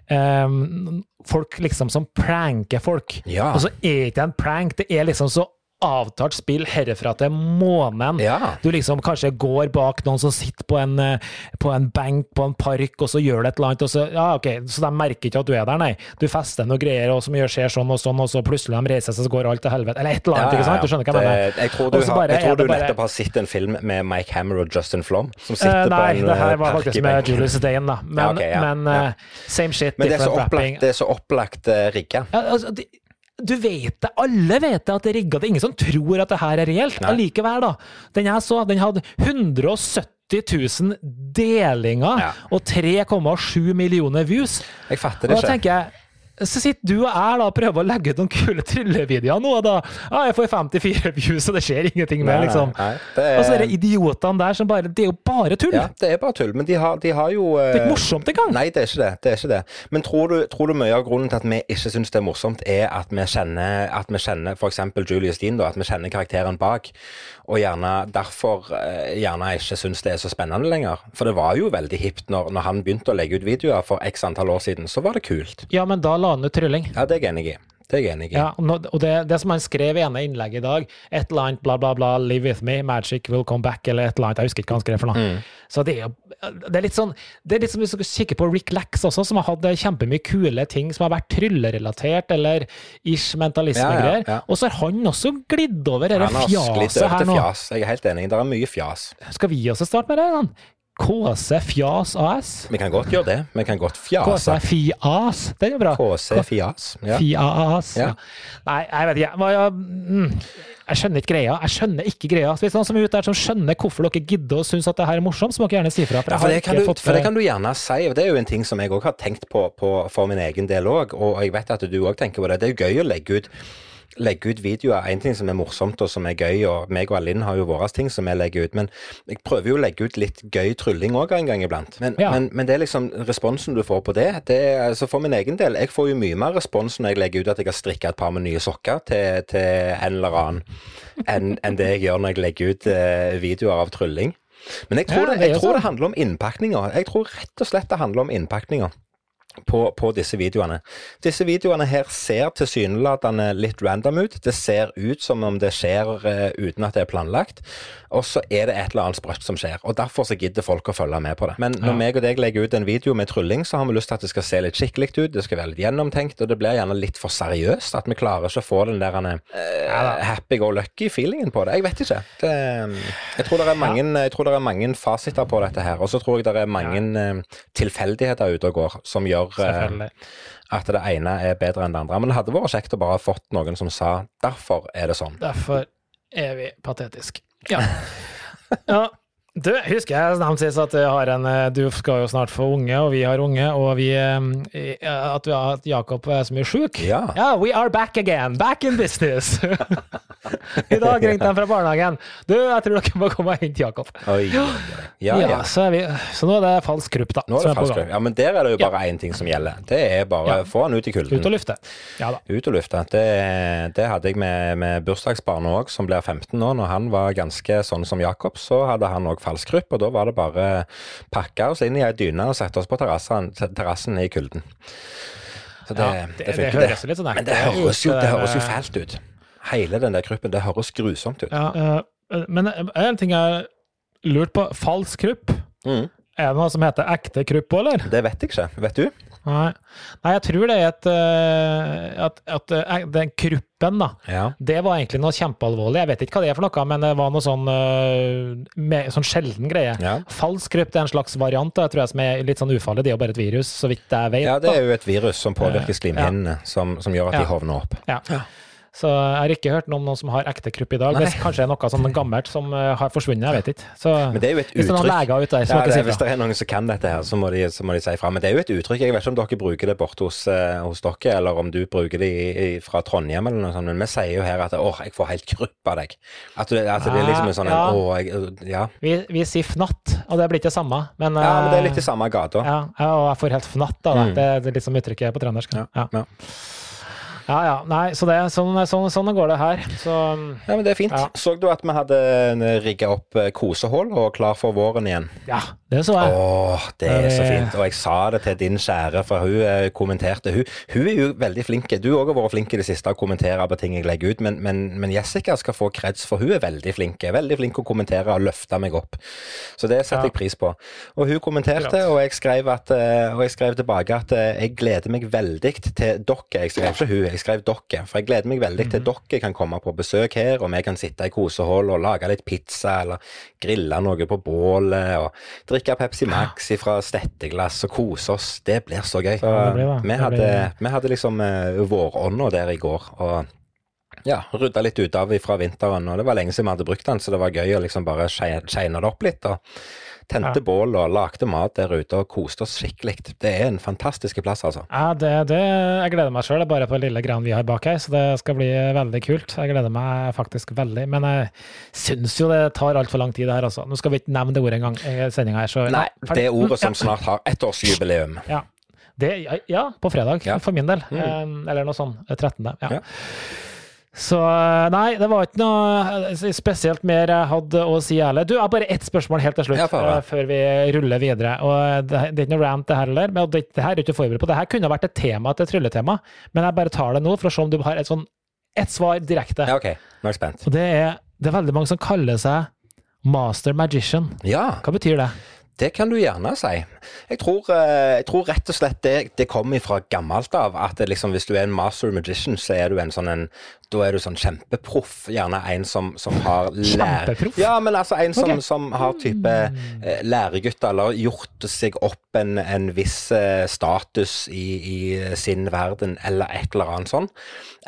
um, Folk liksom som pranker folk. Ja. Og så er det ikke en prank, det er liksom så avtalt spill herfra til månen. Ja. Du liksom kanskje går bak noen som sitter på en, eh, på en benk på en park, og så gjør det et eller annet, og så, ja, ok, så de merker ikke at du er der, nei. Du fester noen greier og som gjør skjer sånn og sånn, og så plutselig de reiser seg, så går alt til helvete. Eller et eller annet, ikke sant? Du skjønner hva jeg mener? Jeg tror du, har, bare jeg tror er du bare- nettopp har sett en film med Mike Hammer og Justin Flom, som Eh, sitter nei, på en det her eh, var faktisk med. Julius Dane, da. Men, Ja, ok, ja, men ja. eh, same shit, Men det er så different opplagt, rapping. det er så opplagt uh, rigga. Ja, altså, de, du vet det, alle vet det at det er rigga. Det er ingen som tror at det her er reelt. Nei. Allikevel, da. Den jeg så, den hadde 170 000 delinger Ja. og 3,7 millioner views. Jeg fatter det da tenker jeg så sitter du og jeg da prøver å legge ut noen kule tryllevideoer nå, og da ja, jeg får 54 views, og det skjer ingenting med, nei, liksom. nei, det er- Og så er det idiotene der som bare Det er jo bare tull! Ja, det er bare tull. Men de har, de har jo Det er eh, ikke morsomt engang! Nei, det er ikke det. det, er ikke det. Men tror du, tror du mye av grunnen til at vi ikke syns det er morsomt, er at vi kjenner, at vi kjenner f.eks. Julius Dean, da, at vi kjenner karakteren bak, og gjerne derfor eh, gjerne ikke syns det er så spennende lenger? For det var jo veldig hipt når, når han begynte å legge ut videoer for x antall år siden, så var det kult. Ja, men da la han ut trylling. Ja, det er jeg enig i. Det er jeg enig i. Ja, og det, det som han skrev i ene innlegget i dag, et eller annet bla, bla, bla, live with me, magic will come back, eller et eller annet, jeg husker ikke hva han skrev for noe. Mm. Så det er det er litt sånn, det er litt som hvis du kikker på Rick Lax også, som har hatt kjempemye kule ting som har vært tryllerelatert, eller ish mentalisme-greier. Ja, ja. Og så har han også glidd over dette fjaset her nå. fjas. Jeg er helt enig. Det er mye fjas. Skal vi også starte med det? KC Fjas AS? Vi kan godt gjøre det. Vi kan godt KC fjase. Fias? Den er bra. KC fjas. Ja. Ja. Ja. Nei, jeg vet ikke. Mm, jeg skjønner ikke greia. Jeg skjønner ikke greia. Hvis noen som er ute der som skjønner hvorfor dere gidder og synes at det her er morsomt, så må dere gjerne si fra. For Ja, for det, kan du, fått for det kan du gjerne si, og det er jo en ting som jeg òg har tenkt på, på for min egen del òg, og jeg vet at du òg tenker på det. Det er jo gøy å legge ut, legge ut videoer. En ting som er morsomt og som er gøy, og meg og Alinn har jo våre ting som vi legger ut, men jeg prøver jo å legge ut litt gøy trylling òg en gang iblant. Men, Ja. men, men det er liksom responsen du får på det. det er, altså For min egen del, jeg får jo mye mer respons når jeg legger ut at jeg har strikka et par med nye sokker til, til en eller annen, enn en det jeg gjør når jeg legger ut eh, videoer av trylling. Men jeg tror, Ja, det, er jeg tror det handler om innpakninga. Jeg tror rett og slett det handler om innpakninga. På, på disse videoene. Disse videoene her ser tilsynelatende litt random ut. Det ser ut som om det skjer uh, uten at det er planlagt. Og så er det et eller annet sprøtt som skjer. og Derfor så gidder folk å følge med på det. Men når ja. meg og deg legger ut en video med trylling, så har vi lyst til at det skal se litt skikkelig ut. Det skal være litt gjennomtenkt, og det blir gjerne litt for seriøst. At vi klarer ikke å få den der uh, happy go lucky-feelingen på det. Jeg vet ikke. Det, jeg, tror det er mange, jeg tror det er mange fasiter på dette her. Og så tror jeg det er mange uh, tilfeldigheter ute og går som gjør gjør eh, at det ene er bedre enn det andre. Men det hadde vært kjekt å bare ha fått noen som sa 'derfor er det sånn'. Derfor er vi patetisk. Ja. ja. Du, husker jeg nevnte sist at en, eh, du skal jo snart få unge, og vi har unge, og vi, eh, har at Jakob er så mye sjuk. Ja. ja. We are back again. Back in business. I dag ringte de fra barnehagen. Du, jeg tror dere må komme og hente Jakob. Oi, ja, ja. ja så, vi, så, nå er det falsk krupp, da. Nå er det falsk krupp. Ja, men der er det jo bare én ting som gjelder. Det er bare få han ut i kulden. Ut og lufte. Ja da. Ut og lufte. Det, det hadde jeg med, med bursdagsbarnet òg, som blir 15 nå. Når han var ganske sånn som Jakob, så hadde han òg falsk krupp, og da var det bare pakke oss inn i ei dyne og sette oss på terrassen i kulden. Så det, ja, det, det, det høres litt sånn Men det høres, jo, det høres jo fælt ut hele den der gruppen. Det høres grusomt ut. Ja, uh, men en ting jeg lurte på. Falsk krupp. Mm. Er det noe som heter ekte krupp òg, eller? Det vet jeg ikke. Vet du? Nei, Nei jeg tror det er et uh, At, at uh, den kruppen, da, ja. det var egentlig noe kjempealvorlig. Jeg vet ikke hva det er for noe, men det var noe sånn, med, sånn sjelden greie. Ja. Falsk krupp er en slags variant, da, jeg tror jeg som er litt sånn ufarlig. Det er jo bare et virus, så vidt jeg vet. Ja, det er jo et virus som påvirker slimhinnene, ja. som, som, gjør at de hovner opp. Ja. Så jeg har ikke hørt noe om noen som har ekte krupp i dag. Nei. Det er kanskje noe sånn gammelt som uh, har forsvunnet, jeg vet ikke. Så, men det er jo et uttrykk. Hvis det er noen leger ute der som ja, det, Hvis det er noen som kan dette her, så må, de, så må de si fra. Men det er jo et uttrykk. Jeg vet ikke om dere bruker det borte hos, uh, hos dere, eller om du bruker det i, i, fra Trondheim eller noe sånt. Men vi sier jo her at åh, jeg får helt krupp av deg. At, det, at det er liksom en sånn ja. åh, jeg, ja. Vi, vi, sier fnatt, og det blir ikke det samme. Men, ja, men det er litt i samme gata. Ja, og jeg får helt fnatt av det. Mm. Det er litt som uttrykket på trøndersk. Ja. ja. Ja, ja. Nei, så det, sånn, sånn, sånn går det her. Så, ja, men det er fint. Ja. Så du at vi hadde rigga opp kosehold kosehull og klar for våren igjen? Ja, det så jeg. Åh, det er så fint. Og jeg sa det til din kjære, for hun eh, kommenterte. Hun, hun er jo veldig flink. Du òg har vært flink i det siste å kommentere på ting jeg legger ut, men, men, men Jessica skal få kreds, for hun er veldig flink. Veldig flink å kommentere og løfte meg opp. Så det setter ja. jeg pris på. Og hun kommenterte, og jeg skrev, at, eh, og jeg skrev tilbake at jeg gleder meg veldig til dere. Jeg skrev ikke hun. jeg skrev dere. For jeg gleder meg veldig til mhm. dere kan komme på besøk her, og vi kan sitte i kosehold og lage litt pizza, eller grille noe på bålet, og drikke Pepsi Max fra stetteglass og kose oss. Det blir så gøy. Så, vi, hadde, vi, hadde, liksom uh, vårånda der i går. og ja, rydda litt ut av fra vinteren, og det var lenge siden vi hadde brukt den, så det var gøy å liksom bare shine det opp litt. og Tente ja. bål og lagde mat der ute og koste oss skikkelig. Det er en fantastisk plass, altså. Ja, det, det jeg gleder meg sjøl, bare på lille greia vi har bak her, så det skal bli veldig kult. Jeg gleder meg faktisk veldig. Men jeg syns jo det tar altfor lang tid, det her, altså. Nå skal vi ikke nevne det ordet engang i sendinga her, så Nei, det er ordet som snart har ettårsjubileum. Ja. Det, ja, på fredag, ja. for min del. Mm. Eller noe sånt. 13. Ja. ja. Så eh, nei, det var ikke noe eh, spesielt mer jeg hadde å si heller. Du, jeg har bare ett spørsmål helt til slutt, ja, uh, før vi ruller videre. Og det, det er ikke noe rant, det her heller. Men det, det her er ikke forberedt på. Det her kunne vært et tema til et trylletema, men jeg bare tar det nå for å se om du har et, sånn, et svar direkte. Ja, ok. Nå er jeg spent. Og det er, det er veldig mange som kaller seg Master Magician. Ja. Hva betyr det? Det kan du gjerne si. Jeg tror, jeg tror rett og slett det, det kommer fra gammelt av. At liksom, hvis du er en master magician, så er du en sånn en da er du sånn kjempeproff. Gjerne en som, som har lær... Ja, men altså en som, okay. som har type eh, læregutt, eller gjort seg opp en, en viss eh, status i, i, sin verden, eller et eller annet sånn.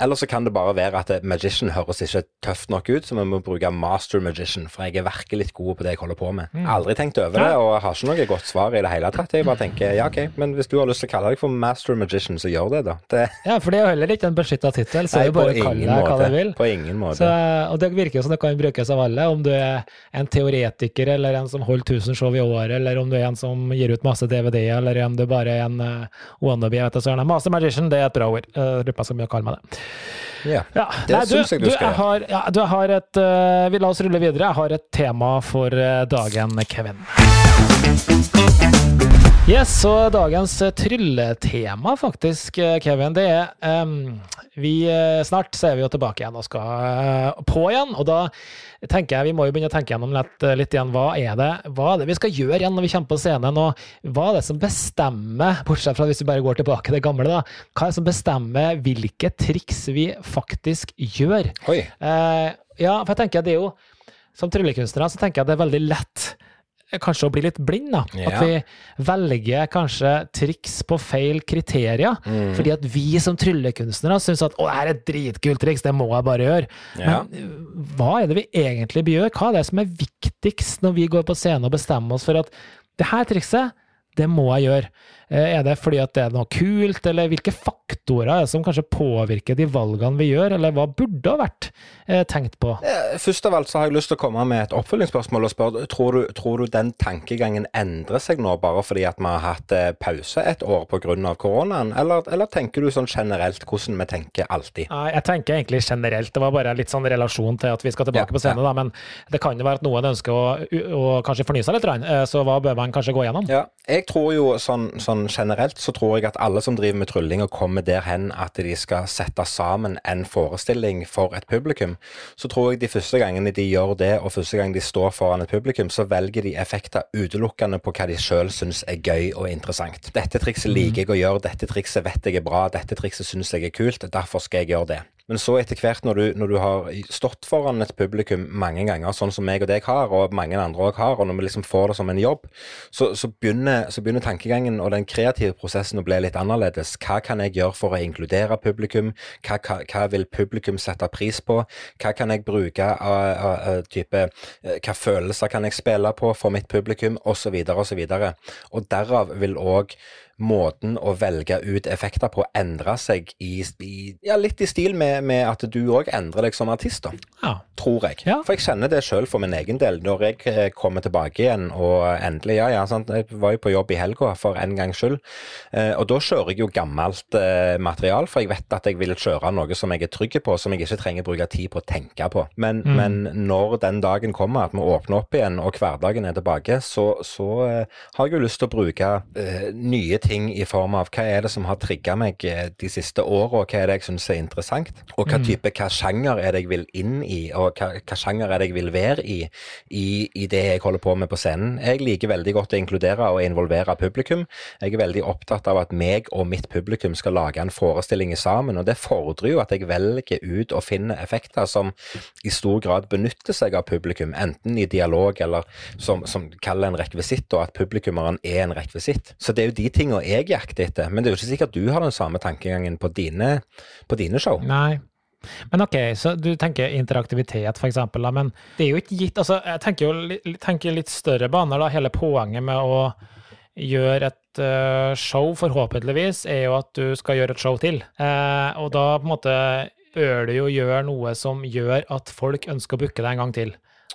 Eller så kan det bare være at magician høres ikke tøft nok ut, så vi må bruke master magician, for jeg er virkelig god på det jeg holder på med. Mm. Aldri tenkt over det, og har ikke noe godt svar i det hele tatt. Jeg bare tenker ja, ok, men hvis du har lyst til å kalle deg for master magician, så gjør det, da. Det... Ja, for det er jo heller ikke en beskytta tittel, så Nei, er jo bare å kalle måte. hva du vil. På ingen måte. Så, og det virker som det kan brukes av alle, om du er en teoretiker eller en som holder 1000 show i året, eller om du er en som gir ut masse DVD-er, eller om du bare er en uh, wannabe. vet ikke, så Master Magician, det er et bra ord. Uh, lurer på om å kalle meg det. Yeah. ja. det syns jeg du, du skal gjøre. Ja, du har et uh, Vi la oss rulle videre. Jeg har et tema for uh, dagen, Kevin. Yes, så dagens eh, trylletema, faktisk, eh, Kevin, det er um, vi, eh, Snart så er vi jo tilbake igjen og skal uh, på igjen, og da tenker jeg vi må jo begynne å tenke gjennom litt, litt igjen. Hva er, det, hva er det vi skal gjøre igjen når vi kommer på scenen, og hva er det som bestemmer, bortsett fra hvis vi bare går tilbake til det gamle, da, hva er det som bestemmer hvilke triks vi faktisk gjør? Oi. Uh, ja, for jeg tenker det er jo Som tryllekunstnere så tenker jeg det er veldig lett kanskje å bli litt blind, da. Ja. At vi velger kanskje triks på feil kriterier. Mm. Fordi at vi som tryllekunstnere syns at å, det her er et dritkult triks, det må jeg bare gjøre. Ja. Men øh, hva er det vi egentlig gjør? Hva er det som er viktigst når vi går på scenen og bestemmer oss for at det her trikset, det må jeg gjøre? Eh, Er det fordi at det er noe kult, eller hvilke faktorer er det som kanskje påvirker de valgene vi gjør, eller hva burde ha vært eh, tenkt på? Eh, Først av alt så har jeg lyst til å komme med et oppfølgingsspørsmål og spørre tror du, tror du den tankegangen endrer seg nå bare fordi at vi har hatt pause et år pga. koronaen, eller, eller tenker du sånn generelt hvordan vi tenker alltid? Jeg tenker egentlig generelt. Det var bare litt sånn relasjon til at vi skal tilbake Ja, på scenen, da, men det kan jo være at noen ønsker å, å kanskje fornye seg litt, så hva bør man kanskje gå gjennom? Ja, jeg tror jo sånn, sånn generelt så tror jeg at alle som driver med trylling og kommer derhen at de skal sette sammen en forestilling for et publikum, så tror jeg de første gangene de gjør det, og første gang de står foran et publikum, så velger de effekter utelukkende på hva de sjøl syns er gøy og interessant. Dette trikset liker jeg å gjøre, dette trikset vet jeg er bra, dette trikset syns jeg er kult, derfor skal jeg gjøre det. Men så etter hvert, når du, når du har stått foran et publikum mange ganger, sånn som meg og deg har, og mange andre òg har, og når vi liksom får det som en jobb, så, så, begynner, så begynner tankegangen og den kreative prosessen å bli litt annerledes. Hva kan jeg gjøre for å inkludere publikum? Hva, hva, hva vil publikum sette pris på? Hva kan jeg bruke av, type eh, Hva følelser kan jeg spille på for mitt publikum? Og så videre og så videre. Og derav vil òg måten å velge ut effekter på endre seg i, i ja, litt i stil med, med at du òg endrer deg som artist, da. Ja. Tror jeg. Ja. For jeg kjenner det sjøl for min egen del. Når jeg eh, kommer tilbake igjen og endelig Ja, ja, sant. Jeg var jo på jobb i helga for en gangs skyld. Eh, og da kjører jeg jo gammelt eh, material, for jeg vet at jeg vil kjøre noe som jeg er trygg på, som jeg ikke trenger å bruke tid på å tenke på. Men, Mm. men når den dagen kommer at vi åpner opp igjen og hverdagen er tilbake, så, så eh, har jeg jo lyst til å bruke eh, nye ting i form av hva er det som har trigga meg eh, de siste åra, hva er det jeg syns er interessant, og hva type, hva sjanger er det jeg vil inn i, og hva, hva sjanger er det jeg vil være i, i i det jeg holder på med på scenen. Jeg liker veldig godt å inkludere og involvere publikum. Jeg er veldig opptatt av at meg og mitt publikum skal lage en forestilling sammen, og det fordrer jo at jeg velger ut og finner effekter som i stor grad benytter seg av publikum, enten i dialog eller som, som kaller en rekvisitt, og at publikummeren er en rekvisitt. Så det er jo de tingene jeg jakter etter, men det er jo ikke sikkert du har den samme tankegangen på dine, på dine show. Nei. Men ok, så du tenker interaktivitet, for eksempel, men det er jo ikke gitt altså, Jeg tenker jo tenker litt større baner, da. Hele poenget med å gjøre et uh, show, forhåpentligvis, er jo at du skal gjøre et show til. Uh, og da på en måte bør du jo gjøre noe som gjør at folk ønsker å booke deg en gang til.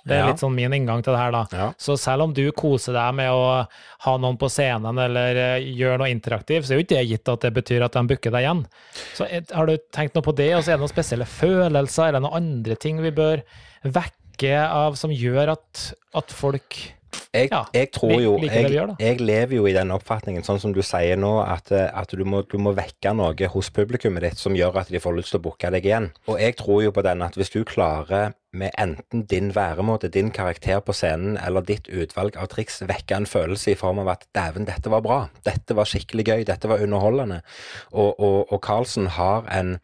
Det er Ja. litt sånn min inngang til det her, da. Ja. Så selv om du koser deg med å ha noen på scenen eller gjør noe interaktivt, så er jo ikke det gitt at det betyr at de booker deg igjen. Så eh, har du tenkt noe på det, og så er det noen spesielle følelser eller noen andre ting vi bør vekke av som gjør at, at folk Jeg, Ja, jeg tror jo jeg, jeg lever jo i den oppfatningen, sånn som du sier nå, at, eh, at du, må, du må vekke noe hos publikummet ditt som gjør at de får lyst til å booke deg igjen. Og jeg tror jo på den at hvis du klarer med enten din væremåte, din karakter på scenen eller ditt utvalg av triks vekke en følelse i form av at dæven, dette var bra, dette var skikkelig gøy, dette var underholdende, og, og, og Carlsen har en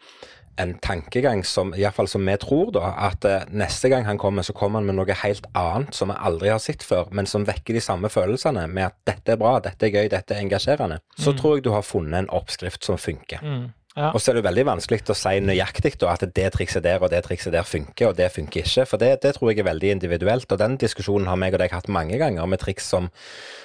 en tankegang som iallfall som vi tror, da, at eh, neste gang han kommer, så kommer han med noe helt annet som vi aldri har sett før, men som vekker de samme følelsene med at dette er bra, dette er gøy, dette er engasjerende. Så tror jeg du har funnet en oppskrift som funker. mm, ja. Og så er det veldig vanskelig å si nøyaktig da, at det trikset der og det trikset der funker, og det funker ikke. For det, det tror jeg er veldig individuelt, og den diskusjonen har meg og deg hatt mange ganger med triks som,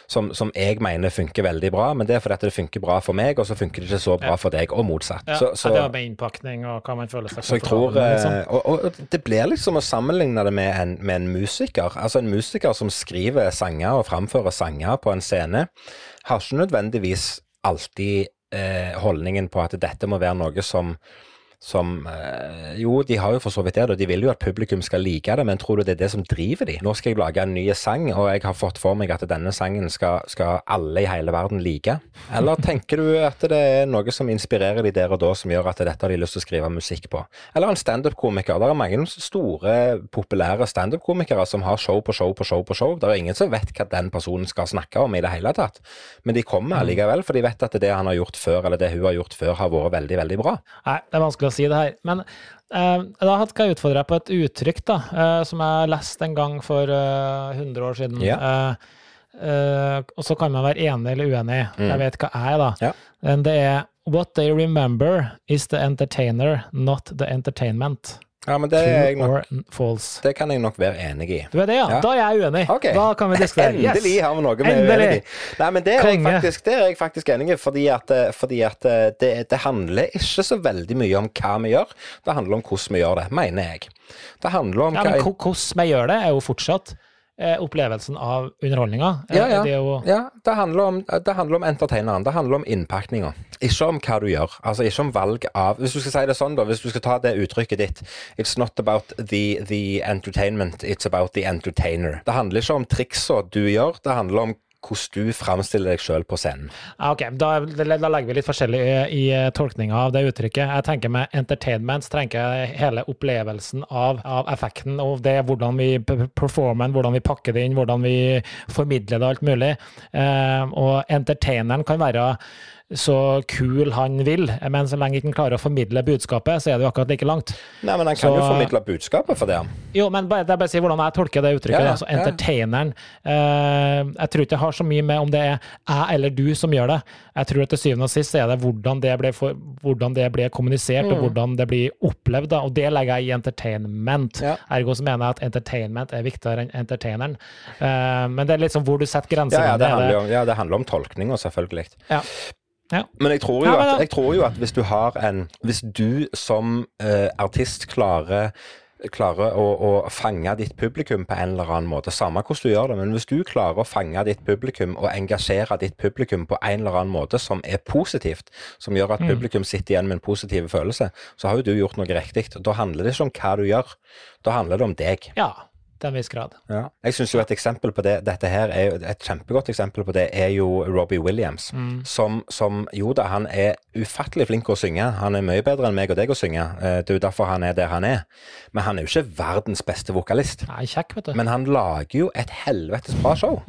som, som jeg mener funker veldig bra, men det er fordi at det funker bra for meg, og så funker det ikke så bra for deg, og motsatt. Ja, så, så, det var med innpakning og hva man føler seg så jeg tror liksom. eh, og, og det blir liksom å sammenligne det med en, med en musiker. Altså en musiker som skriver sanger og framfører sanger på en scene, har ikke nødvendigvis alltid holdningen på at dette må være noe som som eh, Jo, de har jo for så vidt det, og de vil jo at publikum skal like det, men tror du det er det som driver de? Nå skal jeg lage en ny sang, og jeg har fått for meg at denne sangen skal, skal alle i hele verden like. Eller tenker du at det er noe som inspirerer de der og da, som gjør at dette har de lyst til å skrive musikk på? Eller en standup-komiker. Det er mange store, populære standup-komikere som har show på show på show på show. Det er ingen som vet hva den personen skal snakke om i det hele tatt, men de kommer allikevel, for de vet at det han har gjort før, eller det hun har gjort før, har vært veldig, veldig bra. Nei, det er vanskelig å si det her. Men eh, da skal jeg utfordre deg på et uttrykk da, eh, som jeg leste en gang for eh, 100 år siden. Ja. Eh, eh, og så kan man være enig eller uenig. Mm. Jeg vet hva jeg er, da. Ja. Men det er What they remember is the entertainer, not the entertainment. Ja, men det, nok, det kan jeg nok være enig i. Du er det, ja? Ja. Da er jeg uenig. Okay. Da kan vi diskutere. Yes. Endelig har vi noe vi er uenig i. Nei, men det er, faktisk, det er jeg faktisk enig i, fordi at, eh, fordi at eh, det, det handler ikke så veldig mye om hva vi gjør, det handler om hvordan vi gjør det, mener jeg. Det handler om Ja, men hvordan vi gjør det, er jo fortsatt opplevelsen av underholdninga. Eh, Ja, ja. Det Ja, det handler om, det handler om entertaineren. Det handler om innpakninga. Ikke om hva du gjør. Altså ikke om valg av Hvis du skal si det sånn, da. Hvis du skal ta det uttrykket ditt It's not about the, the entertainment, it's about the entertainer. Det handler ikke om triksa du gjør, det handler om hvordan du framstiller deg sjøl på scenen. Ok, da, da legger vi litt forskjellig i, i tolkninga av det uttrykket. Jeg tenker med entertainment, så tenker jeg hele opplevelsen av, av effekten, og det hvordan vi performer hvordan vi pakker det inn, hvordan vi formidler det, alt mulig. Eh, og entertaineren kan være så kul han vil, men så lenge ikke han klarer å formidle budskapet, så er det jo akkurat like langt. Nei, men han kan Så- jo formidle budskapet for det. Jo, men det er bare å si hvordan jeg tolker det uttrykket. Ja. Ja. entertaineren eh, Jeg tror ikke det har så mye med om det er jeg eller du som gjør det. Jeg tror at til syvende og sist er det hvordan det blir, for, hvordan det blir kommunisert, Mm. og hvordan det blir opplevd. Da. Og det legger jeg i entertainment. Ja. Ergo så mener jeg at entertainment er viktigere enn entertaineren. Eh, men det er liksom hvor du setter grenser. Ja, ja, det handler om tolkninga, selvfølgelig. Ja. Ja. Men jeg tror, at, jeg tror jo at hvis du har en Hvis du som eh, artist klarer klarer å, å fange ditt publikum på en eller annen måte, samme hvordan du gjør det, men hvis du klarer å fange ditt publikum og engasjere ditt publikum på en eller annen måte som er positivt, som gjør at publikum sitter igjen med en positiv følelse, så har jo du gjort noe riktig. Da handler det ikke om hva du gjør, da handler det om deg. ja, til en viss grad. Ja. Jeg synes jo et eksempel på det, dette her er jo, et kjempegodt eksempel på det, er jo Robbie Williams. Som, som, jo da, han er ufattelig flink til å synge. Han er mye bedre enn meg og deg å synge. Eh, Det er jo derfor han er der han er. Men han er jo ikke verdens beste vokalist. Nei, kjekk, vet du. Men han lager jo et helvetes bra show.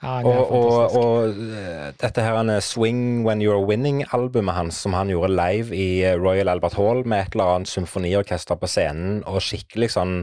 Ja, Og, og, og eh, dette her han er Swing When You're Winning-albumet hans, som han gjorde live i eh, Royal Albert Hall med et eller annet symfoniorkester på scenen, og skikkelig sånn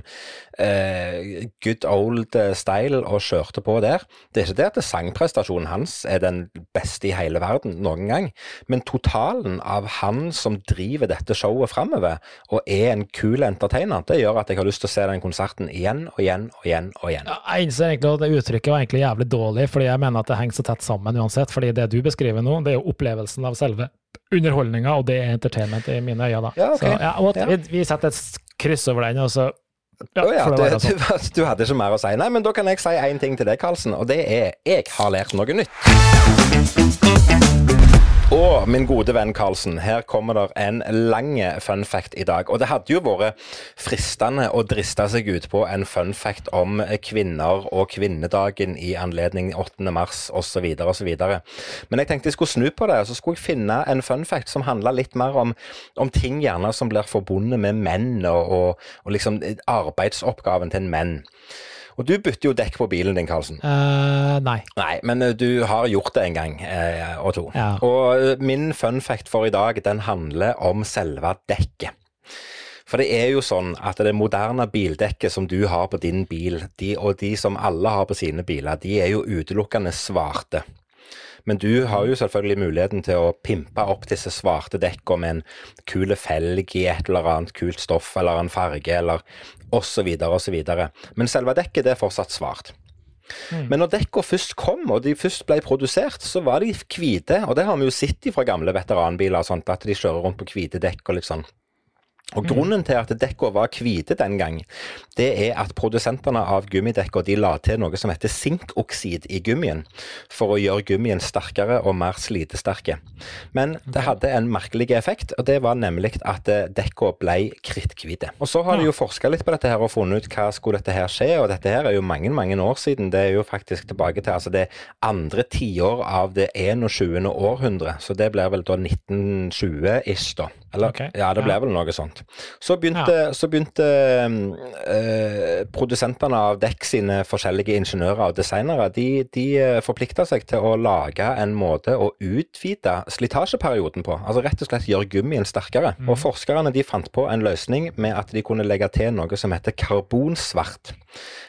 eh, good old eh, style, og kjørte på der. Det er ikke det at sangprestasjonen hans er den beste i hele verden noen gang, men totalen av han som driver dette showet framover, og er en kul entertainer, det gjør at jeg har lyst til å se den konserten igjen og igjen og igjen og igjen. Ja, Jeg innser egentlig at det uttrykket var egentlig jævlig dårlig, fordi jeg mener at det henger så tett sammen uansett. fordi det du beskriver nå, det er jo opplevelsen av selve underholdninga, og det er entertainment i mine øyne. da. Ja, okay. Så, ja, og Ja. Vi, vi setter et kryss over den, og så ja, oh, ja, være sånn. du, du hadde ikke mer å si. Nei, men da kan jeg si én ting til deg, Karlsen, og det er jeg har lært noe nytt. Og min gode venn Karlsen, her kommer det en lang fun fact i dag. Og det hadde jo vært fristende å driste seg ut på en fun fact om kvinner og kvinnedagen i anledning 8. mars osv. osv. Men jeg tenkte jeg skulle snu på det, og så skulle jeg finne en fun fact som handla litt mer om, om ting gjerne som blir forbundet med menn, og, og, og liksom arbeidsoppgaven til en menn. Og du bytter jo dekk på bilen din, Karlsen. Uh, nei. Nei, men eh, du har gjort det en gang, eh, og to. Ja. Og eh, min fun fact for i dag, den handler om selve dekket. For det er jo sånn at det moderne bildekket som du har på din bil, de, og de som alle har på sine biler, de er jo utelukkende svarte. Men du har jo selvfølgelig muligheten til å pimpe opp disse svarte dekkene med en kul felg i et eller annet kult stoff eller en farge eller osv. osv. Men selve dekket det er fortsatt svart. Men når dekka først kom, og de først ble produsert, så var de hvite. Og det har vi jo sett fra gamle veteranbiler, sånt, at de kjører rundt på hvite dekk og litt sånn. Og Grunnen til at dekka var hvite den gang, det er at produsentene av gummidekker de la til noe som heter sinkoksid i gummien, for å gjøre gummien sterkere og mer slitesterke. Men det hadde en merkelig effekt, og det var nemlig at eh, dekka ble kritthvite. Og så har de jo forska litt på dette her og funnet ut hva skulle dette her skje, og dette her er jo mange, mange år siden. Det er jo faktisk tilbake til altså det andre tiår av det 21. århundre, så det blir vel da 1920-ish, da. Eller, okay. ja, det ble ja. vel noe sånt. Så begynte, så begynte eh, produsentene av dekk sine forskjellige ingeniører og designere, de, de eh, forplikta seg til å lage en måte å utvide slitasjeperioden på. Altså rett og slett gjøre gummien sterkere. Og forskerne de fant på en løsning med at de kunne legge til noe som heter karbonsvart.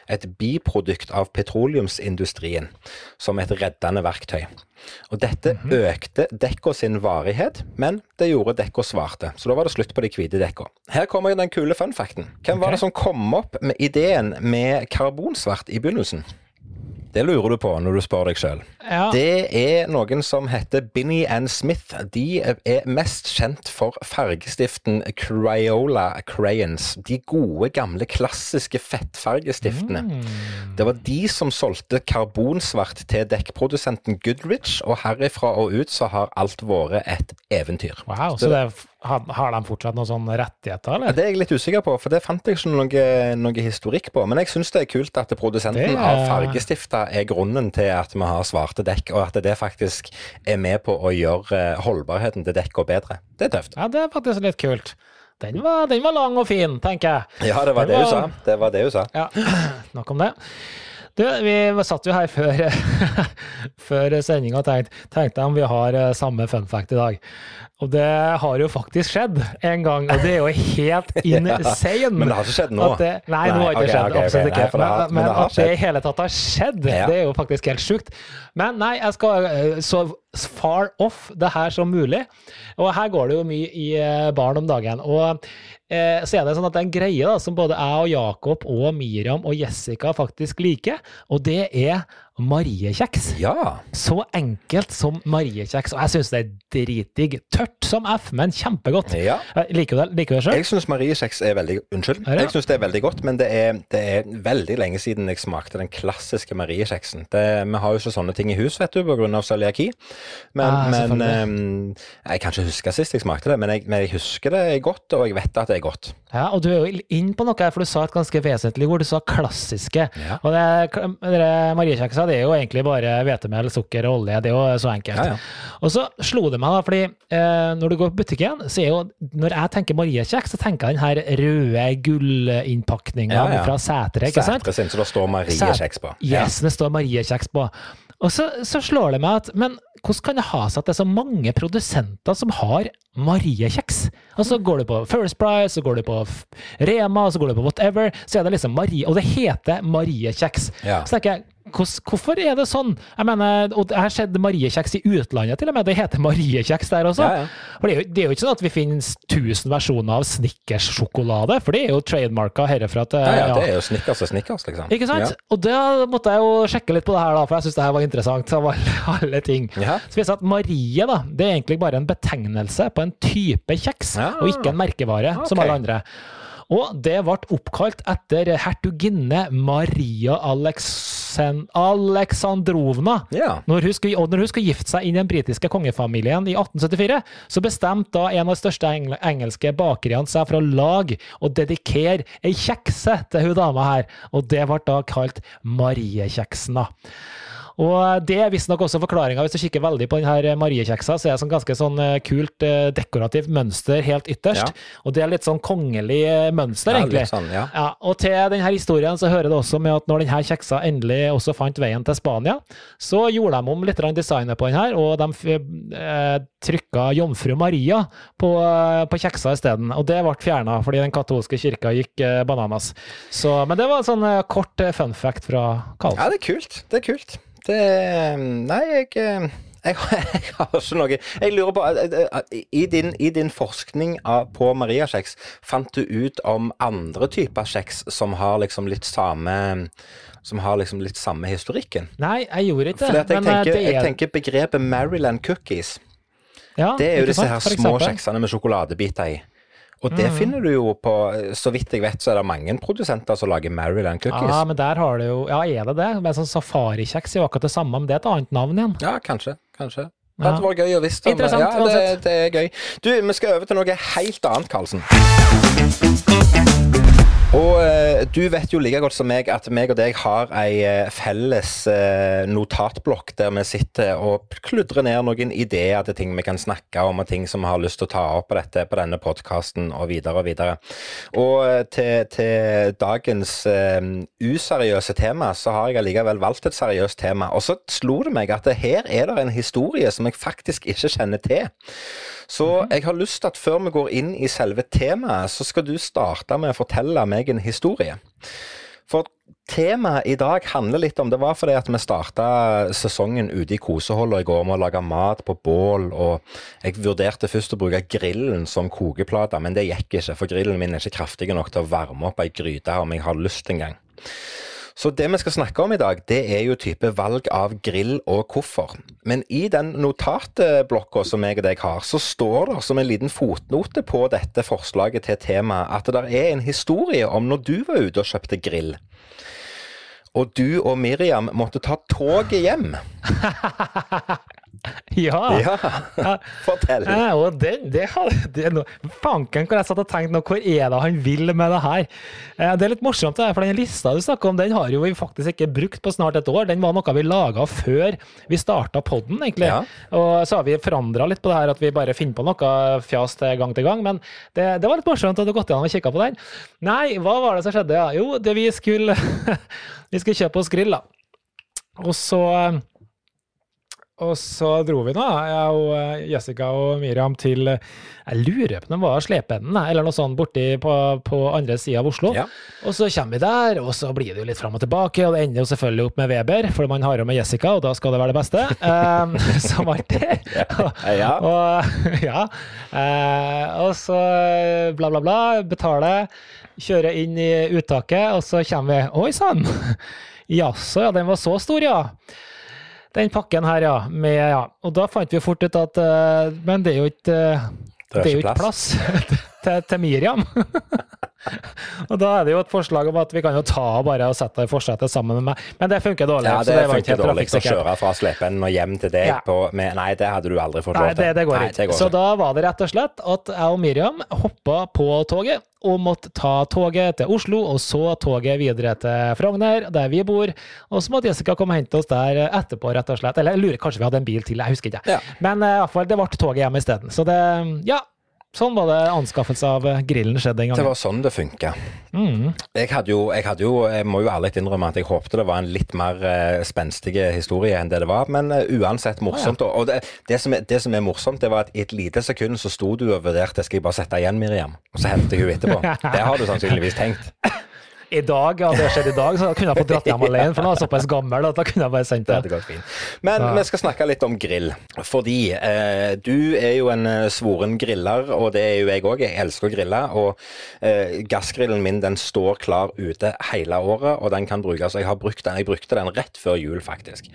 Et biprodukt av petroleumsindustrien, som et reddende verktøy. Og dette økte dekka sin varighet, men det gjorde dekka svarte. Så da var det slutt på de hvite dekka. Her kommer den kule funfacten. Hvem var det som kom opp med ideen med karbonsvart i begynnelsen? Det lurer du på når du spør deg sjøl. Ja. Det er noen som heter Binnie and Smith. De er mest kjent for fargestiften Crayola Crayons. De gode, gamle, klassiske fettfargestiftene. Det var de som solgte karbonsvart til dekkprodusenten Goodrich, og herifra og ut så har alt vært et eventyr. Wow, så det, har, har de fortsatt noen sånne rettigheter, eller? Det er jeg litt usikker på, for det fant jeg ikke noe, noe historikk på. Men jeg syns det er kult at produsenten er- av fargestifter er grunnen til at vi har svarte dekk, og at det faktisk er med på å gjøre eh, holdbarheten til dekka bedre. Det er tøft. Ja, det er faktisk litt kult. Den var, den var lang og fin, tenker jeg. Ja, det var Det det hun sa. Det var det hun sa. Ja, nok om det. Du, vi satt jo her før, før sendinga og tenkte, tenkte om vi har eh, samme fun fact i dag. Og det har jo faktisk skjedd en gang, og det er jo helt insane. Men det har ikke skjedd nå. Det, nei, nå har det ikke skjedd. Okay, ok. Absolutt ikke. Nei, men, men det at det i hele tatt har skjedd, Ja. det er jo faktisk helt sjukt. Men nei, jeg skal eh, så far off det her som mulig. Og her går det jo mye i eh, barn om dagen. Og eh, så er det sånn at det er en greie da, som både jeg og Jakob og Miriam og Jessica faktisk liker, og det er Mariekjeks. Ja. Så enkelt som Mariekjeks. Og jeg syns det er dritdigg. Tørt som F, men kjempegodt. ja. Eh, Liker du det, liker du det sjøl? Jeg syns mariekjeks er veldig Unnskyld. Ja. Jeg synes det er veldig godt, men det er, det er veldig lenge siden jeg smakte den klassiske mariekjeksen. Vi har jo ikke sånne ting i hus, vet du, pga. cøliaki. Men, Ah, men ehm, Jeg kan ikke huske sist jeg smakte det, men jeg, men jeg husker det er godt, og jeg vet at det er godt. Ja, og du er jo inn på noe her, for du sa et ganske vesentlig ord. Du sa klassiske. Ja. Og det, det Mariekjeksa det er jo egentlig bare hvetemel, sukker og olje. Det er jo så enkelt. Ja, ja. Og så slo det meg, da, fordi eh, når du går på butikken, så er jo Når jeg tenker Mariekjeks, så tenker jeg den her røde gullinnpakninga Ja, fra Sætre, ikke sant? Sætre sin, så da står mariekjeks på. Yes, det står Mariekjeks på. Og så, så slår det meg at Men hvordan kan det ha seg at det er så mange produsenter som har Mariekjeks? Og så går du på First Price, så går du på Rema, så går du på whatever, så er det liksom Marie, og det heter Mariekjeks. Ja. Så tenker jeg, hvorfor er det sånn? Jeg mener, og Jeg har sett Mariekjeks i utlandet, til og med. Det heter Mariekjeks der også. Ja, ja. Det er, jo, det er jo ikke sånn at vi finner 1000 versjoner av Snickers-sjokolade, for det er jo trademarka herfra til Ja, ja, det er jo snickers og snickers, liksom. Ikke sant? Og da måtte jeg jo sjekke litt på det her, da, for jeg syns det her var interessant av alle, alle ting. Så viser det at Marie da, det er egentlig bare en betegnelse på en type kjeks, og ikke en merkevare, som alle andre. Og det ble oppkalt etter hertuginne Maria Aleksen Aleksandrovna. Ja. Når hun, skulle, og når hun skulle gifte seg inn i den britiske kongefamilien i 1874, så bestemte da en av de største engel, engelske bakeriene seg for å lage og dedikere ei kjekse til hun dama her, og det ble da kalt Mariekjeksen. da. Og Det er visstnok også forklaringa. Hvis du kikker veldig på denne Mariekjeksa, så er det sånn ganske sånn eh, kult eh, dekorativt mønster helt ytterst. Og det er litt sånn kongelig eh, mønster, Ja, egentlig. sånn, ja. Ja, og til denne historien så hører det også med at når denne kjeksa endelig også fant veien til Spania, så gjorde de om litt designet på den her, og de eh, trykka Jomfru Maria på, eh, på kjeksa isteden. Og det ble fjerna fordi den katolske kirka gikk eh, bananas. Så, men det var en sånn eh, kort eh, fun fact fra Karlsen. Ja, det er kult. Det er kult. Det Nei, jeg eh, jeg, jeg har ikke noe Jeg lurer på eh, eh, I din, i din forskning av, på mariakjeks, fant du ut om andre typer kjeks som har liksom litt samme Som har liksom litt samme historikken? Nei, jeg gjorde ikke Fordi at jeg, men, eh, tenker, det er- jeg tenker begrepet Maryland cookies. ja, Det er jo disse her små kjeksene med sjokoladebiter i. Og det finner du jo på Så vidt jeg vet, så er det mange produsenter som lager Maryland cookies. Ja, men der har du jo Ja, er det det? Med sånn safarikjeks er jo akkurat det samme, men det er et annet navn igjen. Ja, kanskje. Kanskje. Det Ja. hadde vært gøy å visst om. Interessant, Ja, det, det er gøy. Du, vi skal over til noe helt annet, Karlsen. Og eh, du vet jo like godt som meg at meg og deg har ei eh, felles eh, notatblokk der vi sitter og kludrer ned noen ideer til ting vi kan snakke om, og ting som vi har lyst til å ta opp på, dette, på denne podkasten, og videre og videre. Og eh, til, til dagens eh, useriøse tema, så har jeg allikevel valgt et seriøst tema. Og så slo det meg at her er det en historie som jeg faktisk ikke kjenner til. Så jeg har lyst til at før vi går inn i selve temaet, så skal du starte med å fortelle meg en historie. For temaet i dag handler litt om Det var fordi at vi starta sesongen ute i koseholda i går med å lage mat på bål, og jeg vurderte først å bruke grillen som kokeplate, men det gikk ikke, for grillen min er ikke kraftig nok til å varme opp ei gryte om jeg har lyst engang. Så det vi skal snakke om i dag, det er jo type valg av grill og hvorfor. Men i den notatblokka som jeg og deg har, så står det som en liten fotnote på dette forslaget til tema at det er en historie om når du var ute og kjøpte grill. Og du og Miriam måtte ta toget hjem. Ja. Ja, fortell. Ja, og det, det, har- det Fanken hvor jeg satt og tenkte nå, hvor er det han vil med det her? Eh, Det er litt morsomt, det, for den lista du snakker om, den har jo vi faktisk ikke brukt på snart et år. Den var noe vi laga før vi starta podden, egentlig. Ja. Og så har vi forandra litt på det her, at vi bare finner på noe fjas til gang til gang. Men det, det var litt morsomt at du gått gjennom og kikka på den. Nei, hva var det som skjedde? Ja? Jo, det vi skulle Vi skulle kjøpe oss grill, da. Og så og så dro vi nå, jeg og eh, Jessica og Miriam, til eh, Jeg lurer på om det var Slependen, eller noe sånt, borti på, på andre sida av Oslo. Ja. Og så kommer vi der, og så blir det jo litt fram og tilbake, og det ender jo selvfølgelig opp med Weber, for man har jo med Jessica, og da skal det være det beste. Um, som alltid. Ja. Og, ja. Uh, og så bla, bla, bla, Betaler, kjører inn i uttaket, og så kommer vi Oi sann! Jaså, ja, den var så stor, ja. Den pakken her, ja. Med, ja. Og da fant vi fort ut at eh, Men det er jo ikke eh, Det er det er ikke plass, plass til, til Miriam. og da er det jo et forslag om at vi kan jo ta bare og sette det i forsetet sammen med meg. Men det funker dårlig. Ja, det, det funker dårlig å kjøre fra slepen og hjem til deg Ja. på med, Nei, det hadde du aldri fått lov til. det, det går ikke. Så da var det rett og slett at jeg og Miriam hoppa på toget og måtte ta toget til Oslo, og så toget videre til Frogner, der vi bor. Og så måtte Jessica komme og hente oss der etterpå, rett og slett. Eller jeg lurer, kanskje vi hadde en bil til, jeg husker ikke. Ja. Men eh, i hvert fall, det ble toget hjem isteden. Så det, ja. Sånn var det anskaffelse av eh, grillen skjedde en gang. Det var sånn det funka. Mm. Jeg hadde jo, jeg hadde jo, jeg må jo ærlig innrømme at jeg håpte det var en litt mer uh, spenstig historie enn det det var, men eh, uansett morsomt. Og, og det, det, som er, det som er morsomt, det var at i et lite sekund så sto du og vurderte skal jeg bare sette igjen Miriam, og så hentet jeg henne etterpå. Det har du sannsynligvis tenkt. I dag, ja, det skjedde i dag, så kunne jeg fått dratt hjem alene, for nå er jeg såpass gammel at da kunne jeg bare sendt Det det. fint. Men Ja. vi skal snakke litt om grill. Fordi eh, du er jo en eh, svoren griller, og det er jo jeg òg. Jeg elsker å grille. Og eh, gassgrillen min den står klar ute hele året, og den kan brukes. Jeg har brukt den. Jeg brukte den rett før jul, faktisk.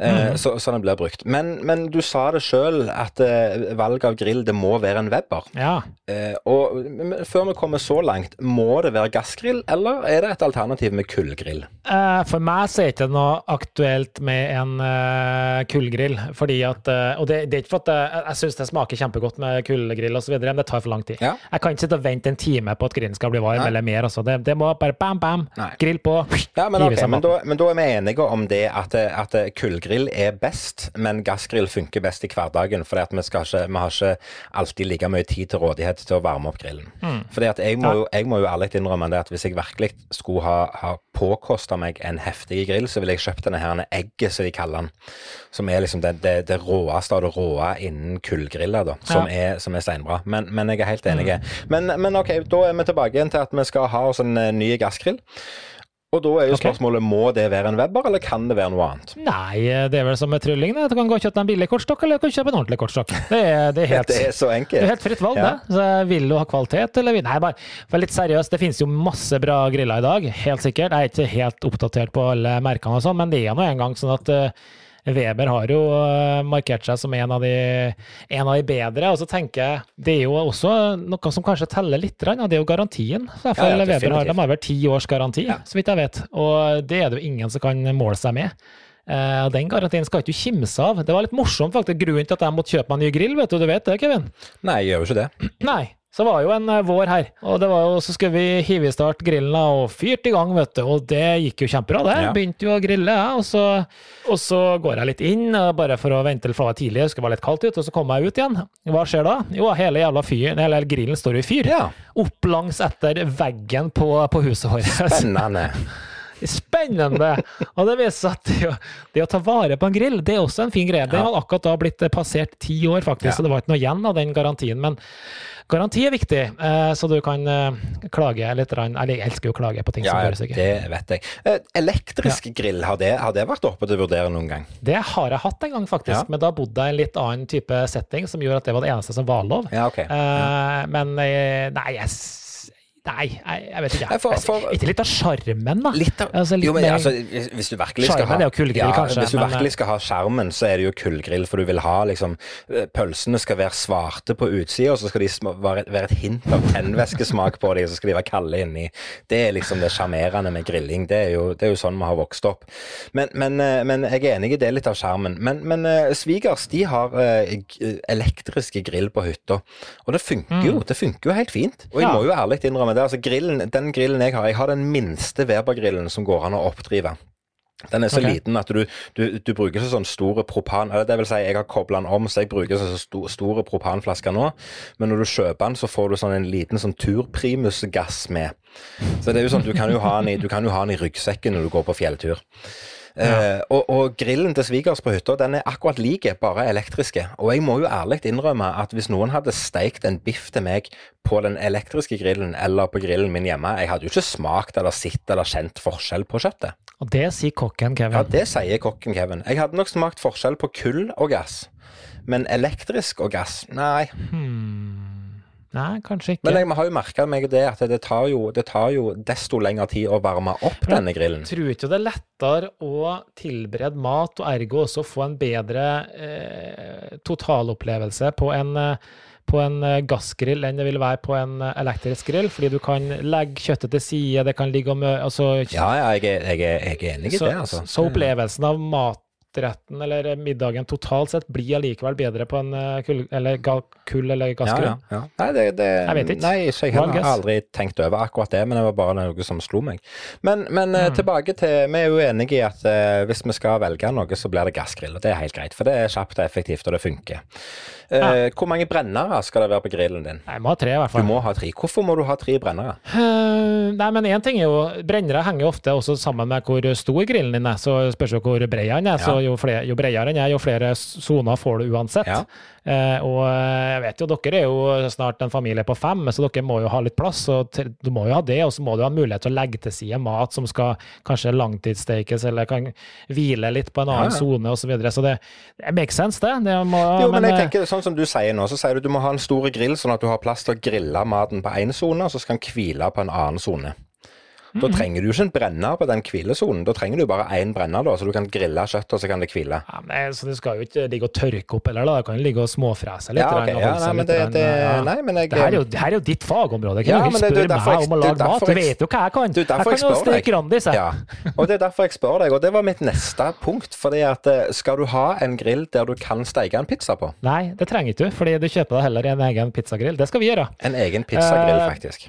Eh, så, så den blir brukt. Men, men du sa det sjøl, at eh, valg av grill, det må være en Weber. Ja. Eh, og før vi kommer så langt, må det være gassgrill, eller er det et alternativ med kullgrill? Eh, For meg så er det ikke noe aktuelt med en eh, kullgrill. fordi at, eh, Og det, det er ikke for at jeg, jeg syns det smaker kjempegodt med kullgrill osv., men det tar for lang tid. Ja. Jeg kan ikke sitte og vente en time på at grillen skal bli varm, Nei. eller mer. Altså. Det, det må bare bam, bam, Nei. grill på. Ja, men, okay, men, da, men da er vi enige om det at, at kullgrill er best, men gassgrill funker best i hverdagen. For vi, skal ikke- vi har ikke alltid like mye tid til rådighet til å varme opp grillen. Fordi at jeg må, jo, jeg må jo ærlig innrømme det at hvis jeg virkelig skulle ha, ha påkosta meg en heftig grill, så ville jeg kjøpt denne her egget, som de kaller den. Som er liksom det, det, det råeste av det råe innen kullgriller, da. Som, er, som er steinbra. Men, men jeg er helt enig. Men, men ok, da er vi tilbake igjen til at vi skal ha oss en eh, ny gassgrill. Og da er jo spørsmålet spørsmålet må det være en Webber, eller kan det være noe annet? Nei, det er vel som med trylling. det. Du kan gå og kjøpe en billig kortstokk, eller du kan kjøpe en ordentlig kortstokk. Det er, det er helt Det er så Det er helt fritt valg, Ja. det. Så vil du ha kvalitet, eller Nei, bare for litt seriøst, det finnes jo masse bra griller i dag, helt sikkert. Jeg er ikke helt oppdatert på alle merkene og sånn, men det er nå engang sånn at eh, Weber har jo eh, markert seg som en av, de, en av de bedre. Og så tenker jeg, det er jo også noe som kanskje teller litt, det er jo garantien. Så Ja, ja, Weber har, de har vel ti års garanti, Ja. så vidt jeg vet. Og det er det jo ingen som kan måle seg med. Eh, og Den garantien skal ikke du kimse av. Det var litt morsomt, faktisk. Grunnen til at jeg måtte kjøpe meg en ny grill, vet du. Du vet det, Kevin? Nei, jeg gjør jo ikke det. Nei. Så var jo en eh, vår her, og det var jo, så skulle vi hive i start grillen og fyrte i gang, vet du. Og det gikk jo kjempebra, det. Ja. Begynte jo å grille, jeg. Og så, og så går jeg litt inn, eh, bare for å vente for det var tidlig, det skulle være litt kaldt ute, og så kommer jeg ut igjen. Hva skjer da? Jo, hele jævla fyren, eller grillen står jo i fyr. Ja. Opp langs etter veggen på, på huset vårt. Spennende. Spennende! Og det viser at det, å- det å ta vare på en grill, det er også en fin greie. Den Ja. hadde akkurat da blitt eh, passert ti år, faktisk, Ja. så det var ikke noe igjen av den garantien. Men garanti er viktig, eh, så du kan eh, klage litt. Eller jeg elsker jo å klage på ting som Ja, gjøres ikke. det vet jeg. Elektrisk Elektrisk grill, har det, har det vært oppe til å vurdere noen gang? Det har jeg hatt en gang, faktisk, Ja. men da bodde jeg i en litt annen type setting som gjorde at det var det eneste som var lov. Ja, ok. Eh, men eh, nei, jeg Nei, jeg, vet ikke. For- for- ikke litt av sjarmen, da? Litt av, Altså, litt jo, men mer- altså, hvis, hvis du virkelig skal ha er jo kullgrill, ja, kanskje, Hvis du men, virkelig eh, skal ha skjermen, så er det jo kullgrill, for du vil ha liksom eh, Pølsene skal være svarte på utsida, og så skal de være, være et hint av tennvæskesmak på dem, og så skal de være kalde inni. Det er liksom det sjarmerende med grilling. Det er, jo, det er jo sånn vi har vokst opp. Men, men, eh, men jeg er enig i det litt av skjermen. Men, men svigers de har elektriske grill på hytta, og det funker jo. Det funker jo helt fint. Og jeg Mm. Ja. må jo ærlig innrømme det. altså grillen, Den grillen jeg har, jeg har den minste Weber-grillen som går an å oppdrive. Den er så okay. liten at du, du, du bruker sånn store propan eller Det vil si, jeg har kobla den om, så jeg bruker så sto, store propanflasker nå. Men når du kjøper den, så får du sånn en liten sånn turprimusgass med. Så det er jo sånn, du kan jo ha den i, du kan jo ha den i ryggsekken når du går på fjelltur. Eh, og, og grillen til svigers på hytta den er akkurat like, bare elektriske. Og jeg må jo ærlig innrømme at hvis noen hadde steikt en biff til meg på den elektriske grillen eller på grillen min hjemme, jeg hadde jo ikke smakt eller sett eller kjent forskjell på kjøttet. Og det sier kokken, Kevin. Ja, det sier kokken Kevin. Jeg hadde nok smakt forskjell på kull og gass. Men elektrisk og gass, nei. Hmm. Nei, kanskje ikke. Men jeg har jo merka meg det at det tar, jo, det tar jo desto lengre tid å varme opp denne grillen. Jeg tror ikke det er lettere å tilberede mat, og ergo også få en bedre eh, totalopplevelse på en, på en eh, gassgrill enn det vil være på en eh, elektrisk grill, fordi du kan legge kjøttet til side, det kan ligge og mø... Altså, Ja, ja, jeg er, jeg er, jeg er enig i det, altså. så opplevelsen av matretten eller middagen totalt sett blir allikevel bedre på en eh, kull, eller, ga, kull eller Ja, gassgrill. ja, ja. Nei, det, det, Jeg vet ikke. Nei, ikke jeg heller. har aldri tenkt over akkurat det, men det var bare noe som slo meg. Men, men eh, Mm. tilbake til Vi er jo enige i at uh, hvis vi skal velge noe, så blir det gassgrill. Og det er helt greit, for det er kjapt og effektivt, og det funker. Eh, Hvor mange brennere skal det være på grillen din? Jeg må ha tre, i hvert Du må ha tre. Hvorfor må du ha tre brennere? Uh, nei, men én ting er jo Brennere henger jo ofte også sammen med hvor stor grillen din er. Så spørs jo hvor bred den er. Så Jo, flere, jo bredere enn jeg, jo flere soner får du uansett. Ja. Eh, og jeg vet jo, dere er jo snart en familie på fem, så dere må jo ha litt plass. Og til- du må jo ha det, og så må du ha mulighet til å legge til side mat som skal kanskje langtidsstekes, eller kan hvile litt på en annen annen ja. sone osv. Så, videre. så det, det makes sense, det. det må, Jo, men jeg eh, tenker sånn som du sier nå, så sier du du må ha en stor grill, sånn at du har plass til å grille maten på én sone, og så skal den hvile på en annen sone. Da Mhm. trenger du ikke en brenner på den hvilesonen. Da trenger du bare én brenner, da, så du kan grille kjøttet, og så kan det hvile. Ja, men, så det skal jo ikke ligge og tørke opp heller, da. Det kan jo ligge og småfrese litt. Ja, okay. Ja, nei, men det, det, nei, men jeg Det her er jo, det her er jo ditt fagområde. Kan Ja, du ikke det- spørre meg om å lage mat? Du vet jo hva jeg kan. Er Jeg kan jo steke Grandis, jeg. Ja, og det er derfor jeg spør deg, og det var mitt neste punkt. fordi at eh, skal du ha en grill der du kan steke en pizza på? Nei, det trenger ikke du, fordi du kjøper deg heller en egen pizzagrill. Det skal vi gjøre. En egen pizzagrill, Eh, faktisk.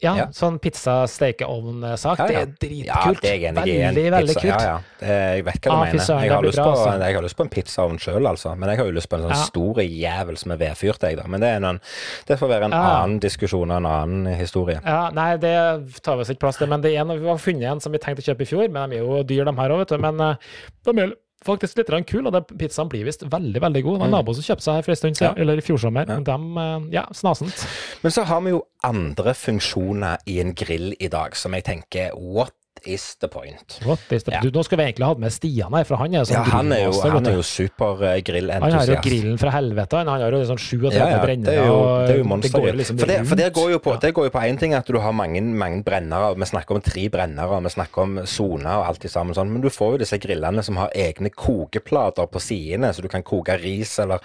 Ja, Ja. sånn pizza-stekeovn-sak. Ja, Det er dritkult. Ja, det er. En Veldig, veldig pizza- kult. Ja, ja. Jeg vet hva du Ah, mener. Jeg har, bra, på, altså. jeg har lyst på en pizzaovn sjøl, altså. Men jeg har jo lyst på en sånn Ja. stor jævel som er vedfyrt, jeg, da. Men det, noen, det får være en Ja. annen diskusjon og en annen historie. Ja, nei, det tar vi oss ikke plass til. Men det er en, vi har funnet en som vi tenkte å kjøpe i fjor, men de er jo dyr, de her òg, vet du. Men eh, de er faktisk litt kul, og den pizzaen blir visst veldig, veldig god. Det Mm. nabo som kjøpte seg her for en stund siden, Ja. eller i fjor sommer. Ja. De, eh, ja, snasent. Men så har vi jo andre funksjoner i en grill i dag som jeg tenker what is the point? What is the... Ja. Du, nå skal vi egentlig hatt med Stian her, for han er sånn Ja, han er jo, han er jo super-grillentusiast. Han har jo grillen fra helvete, han har jo sånn 37 Ja, ja, brennere. det er jo, det er jo går Det liksom for, det, for det går jo på det går jo på én ting at du har mange, mange brennere. Vi snakker om tre brennere, vi snakker om soner og alt det sammen sånn. Men du får jo disse grillene som har egne kokeplater på sidene, så du kan koke ris eller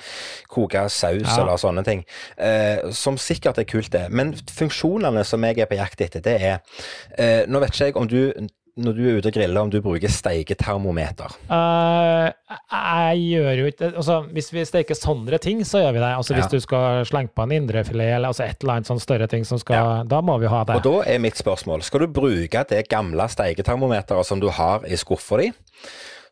koke saus Ja. eller sånne ting. Eh, som sikkert er kult, det. Men funksjonene som jeg er på jakt etter, det er eh, Nå vet ikke jeg om du når du er ute og griller, om du bruker steiketermometer. Uh, jeg gjør jo ikke altså, Hvis vi steker sånne ting, så gjør vi det. Altså Hvis Ja. du skal slenge på en indrefilet eller altså et eller annet sånn større ting som skal Da må vi ha det. Og da er mitt spørsmål, skal du bruke det gamle steiketermometeret som du har i skuffa di,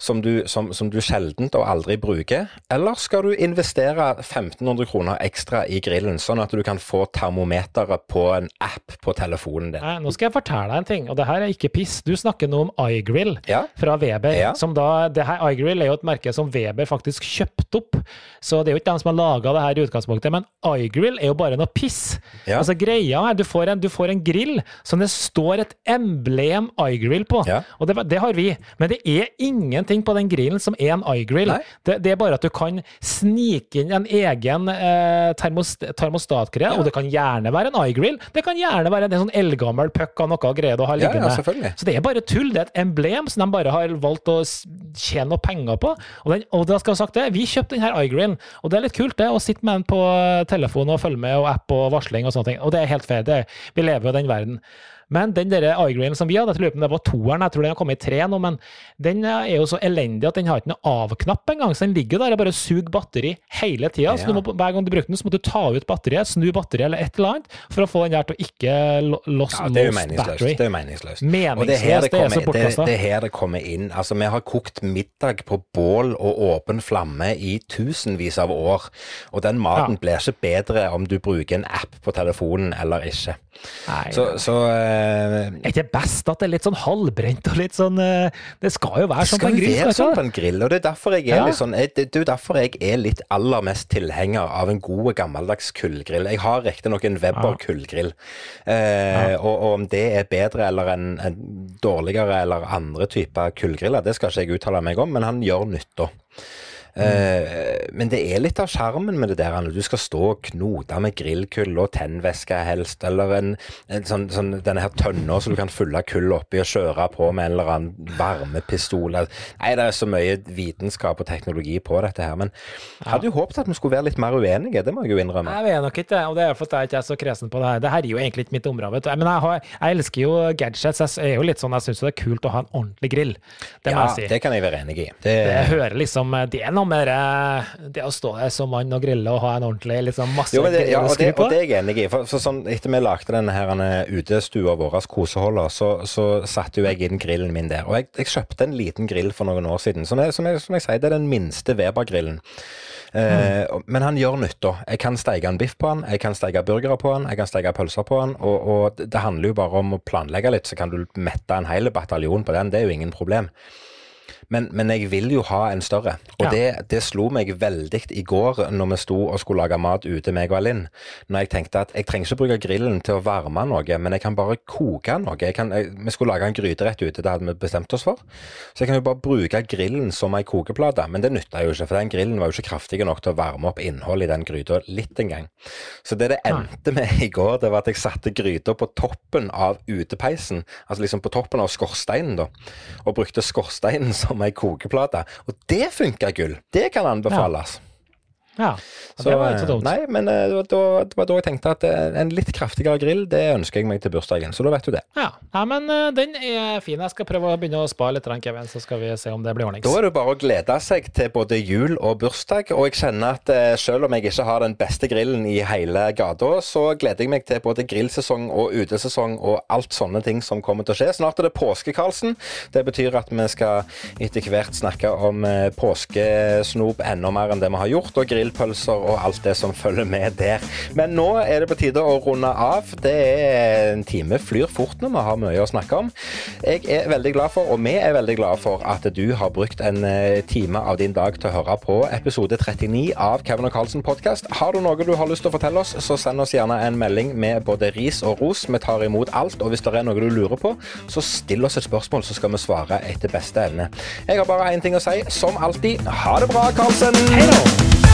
som du, som, som du sjeldent og aldri bruker, eller skal du investere 1500 kroner ekstra i grillen, sånn at du kan få termometeret på en app på telefonen din? Nei, nå skal jeg fortelle deg en ting, og det her er ikke piss. Du snakker nå om iGrill Ja. fra Weber. Ja. som da, det her iGrill er jo et merke som Weber faktisk kjøpte opp, så det er jo ikke de som har laga det her i utgangspunktet, men iGrill er jo bare noe piss. Ja. Altså Greia er du får en, du får en grill som det står et emblem iGrill på, og det, det har vi, men det er ingenting på den grillen som er en iGrill. Det, det er bare at du kan snike inn en egen eh, termost, termostatgreie, og det kan gjerne være en iGrill. Det kan gjerne være en sånn eldgammel puck av noe greier du har Ja, liggende. ja, selvfølgelig. Så det er bare tull. Det er et emblem som de bare har valgt å tjene noe penger på. Og, den, og da skal jeg ha sagt det, vi kjøpte denne iGrillen, og det er litt kult det, å sitte med den på telefon og følge med, og app og varsling og sånne ting. Og det er helt fair. Det, vi lever jo i den verden. Men den der iGrillen som vi hadde, jeg lurer på om det var toeren, jeg tror den har kommet i tre nå, men den er jo så elendig at den har ikke noe av-knapp engang, så den ligger der og bare suger batteri hele tida. Så Ja. du må, hver gang du bruker den, så må du ta ut batteriet, snu batteriet eller et eller annet, for å få den der til å ikke lo- loss Ja, det er jo battery. Det er jo meningsløst. Meningsløst, Og det er, her det, er så kommer, det, bortkastet. det er her det kommer inn. Altså, vi har kokt middag på bål og åpen flamme i tusenvis av år, og den maten Ja. blir ikke bedre om du bruker en app på telefonen eller ikke. Nei, Så, så eh, er ikke det best at det er litt sånn halvbrent og litt sånn eh, Det skal jo være sånn på en grill. Det skal sånn det på en grill, og det er derfor jeg er Ja. litt sånn Det er derfor jeg er litt aller mest tilhenger av en god, gammeldags kullgrill. Jeg har riktignok en Weber Ja. kullgrill, eh, og, og om det er bedre eller en, en dårligere eller andre typer kullgriller, det skal ikke jeg uttale meg om, men han gjør nytta. Eh, men det er litt av sjarmen med det der. Du skal stå og knote med grillkull og tennvæske helst, eller en, en sånn, sånn, denne her tønna som du kan fylle kull oppi og kjøre på med en eller annen varmepistol. Nei, det er så mye vitenskap og teknologi på dette her. Men jeg hadde jo håpet at vi skulle være litt mer uenige, det må jeg jo innrømme. Jeg vet nok ikke det, og det er fordi jeg ikke er så kresen på det her. Det her er jo egentlig ikke mitt område. Men jeg, har, jeg elsker jo gadgets. Jeg er jo litt sånn, jeg syns det er kult å ha en ordentlig grill. Det må jeg si. det kan jeg være enig i. Det, Det hører liksom Det er noe med det, det å stå der som mann og grille og ha en ordentlig liksom masse Jo, det, ja, og, det, på. og det er jeg enig i. For, for sånn, etter vi lagde denne her eh, utestua vår, koseholder, så, så satte jo jeg inn grillen min der. Og jeg, jeg kjøpte en liten grill for noen år siden, som, er, som, jeg, som jeg sier, det er den minste Weber-grillen. Eh, og- Men han gjør nytta. Jeg kan steike en biff på han, jeg kan steike burgere på han, jeg kan steike pølser på han. Og, og det- det handler jo bare om å planlegge litt, så kan du mette en hel bataljon på den. Det er jo ingen problem. Men, men jeg vil jo ha en større. Og Ja. det, det slo meg veldig i går når vi sto og skulle lage mat ute, meg og Alin, Når jeg tenkte at jeg trenger ikke bruke grillen til å varme noe, men jeg kan bare koke noe. Jeg kan, jeg, vi skulle lage en gryte rett ute, det hadde vi bestemt oss for. Så jeg kan jo bare bruke grillen som ei kokeplate. Men det nytta jo ikke, for den grillen var jo ikke kraftig nok til å varme opp innholdet i den gryta litt engang. Så det det endte med i går, det var at jeg satte gryta på toppen av utepeisen. Altså liksom på toppen av skorsteinen, da. Og brukte skorsteinen som ei kokeplate. Og det funka gull! Det kan anbefales. Ja, og det var ikke så dumt. Nei, men eh, det var, da, det var da jeg tenkte at eh, en litt kraftigere grill, det ønsker jeg meg til bursdagen. Så da vet du det. Ja, ja men eh, den er fin. Jeg skal prøve å begynne å spare litt, Kevin, så skal vi se om det blir ordnings. Da er det bare å glede seg til både jul og bursdag. Og jeg kjenner at eh, selv om jeg ikke har den beste grillen i hele gata, så gleder jeg meg til både grillsesong og utesesong og alt sånne ting som kommer til å skje. Snart er det påske, Karlsen. Det betyr at vi skal etter hvert snakke om eh, påskesnop enda mer enn det vi har gjort. og grillpølser og alt det som følger med der. Men nå er det på tide å runde av. Det er En time flyr fort når vi har mye å snakke om. Jeg er veldig glad for, og vi er veldig glad for, at du har brukt en eh, time av din dag til å høre på episode 39 av Kevin og Carlsen podkast. Har du noe du har lyst til å fortelle oss, så send oss gjerne en melding med både ris og ros. Vi tar imot alt. Og hvis det er noe du lurer på, så still oss et spørsmål, så skal vi svare etter beste evne. Jeg har bare én ting å si. Som alltid, ha det bra, Karlsen! Hei da!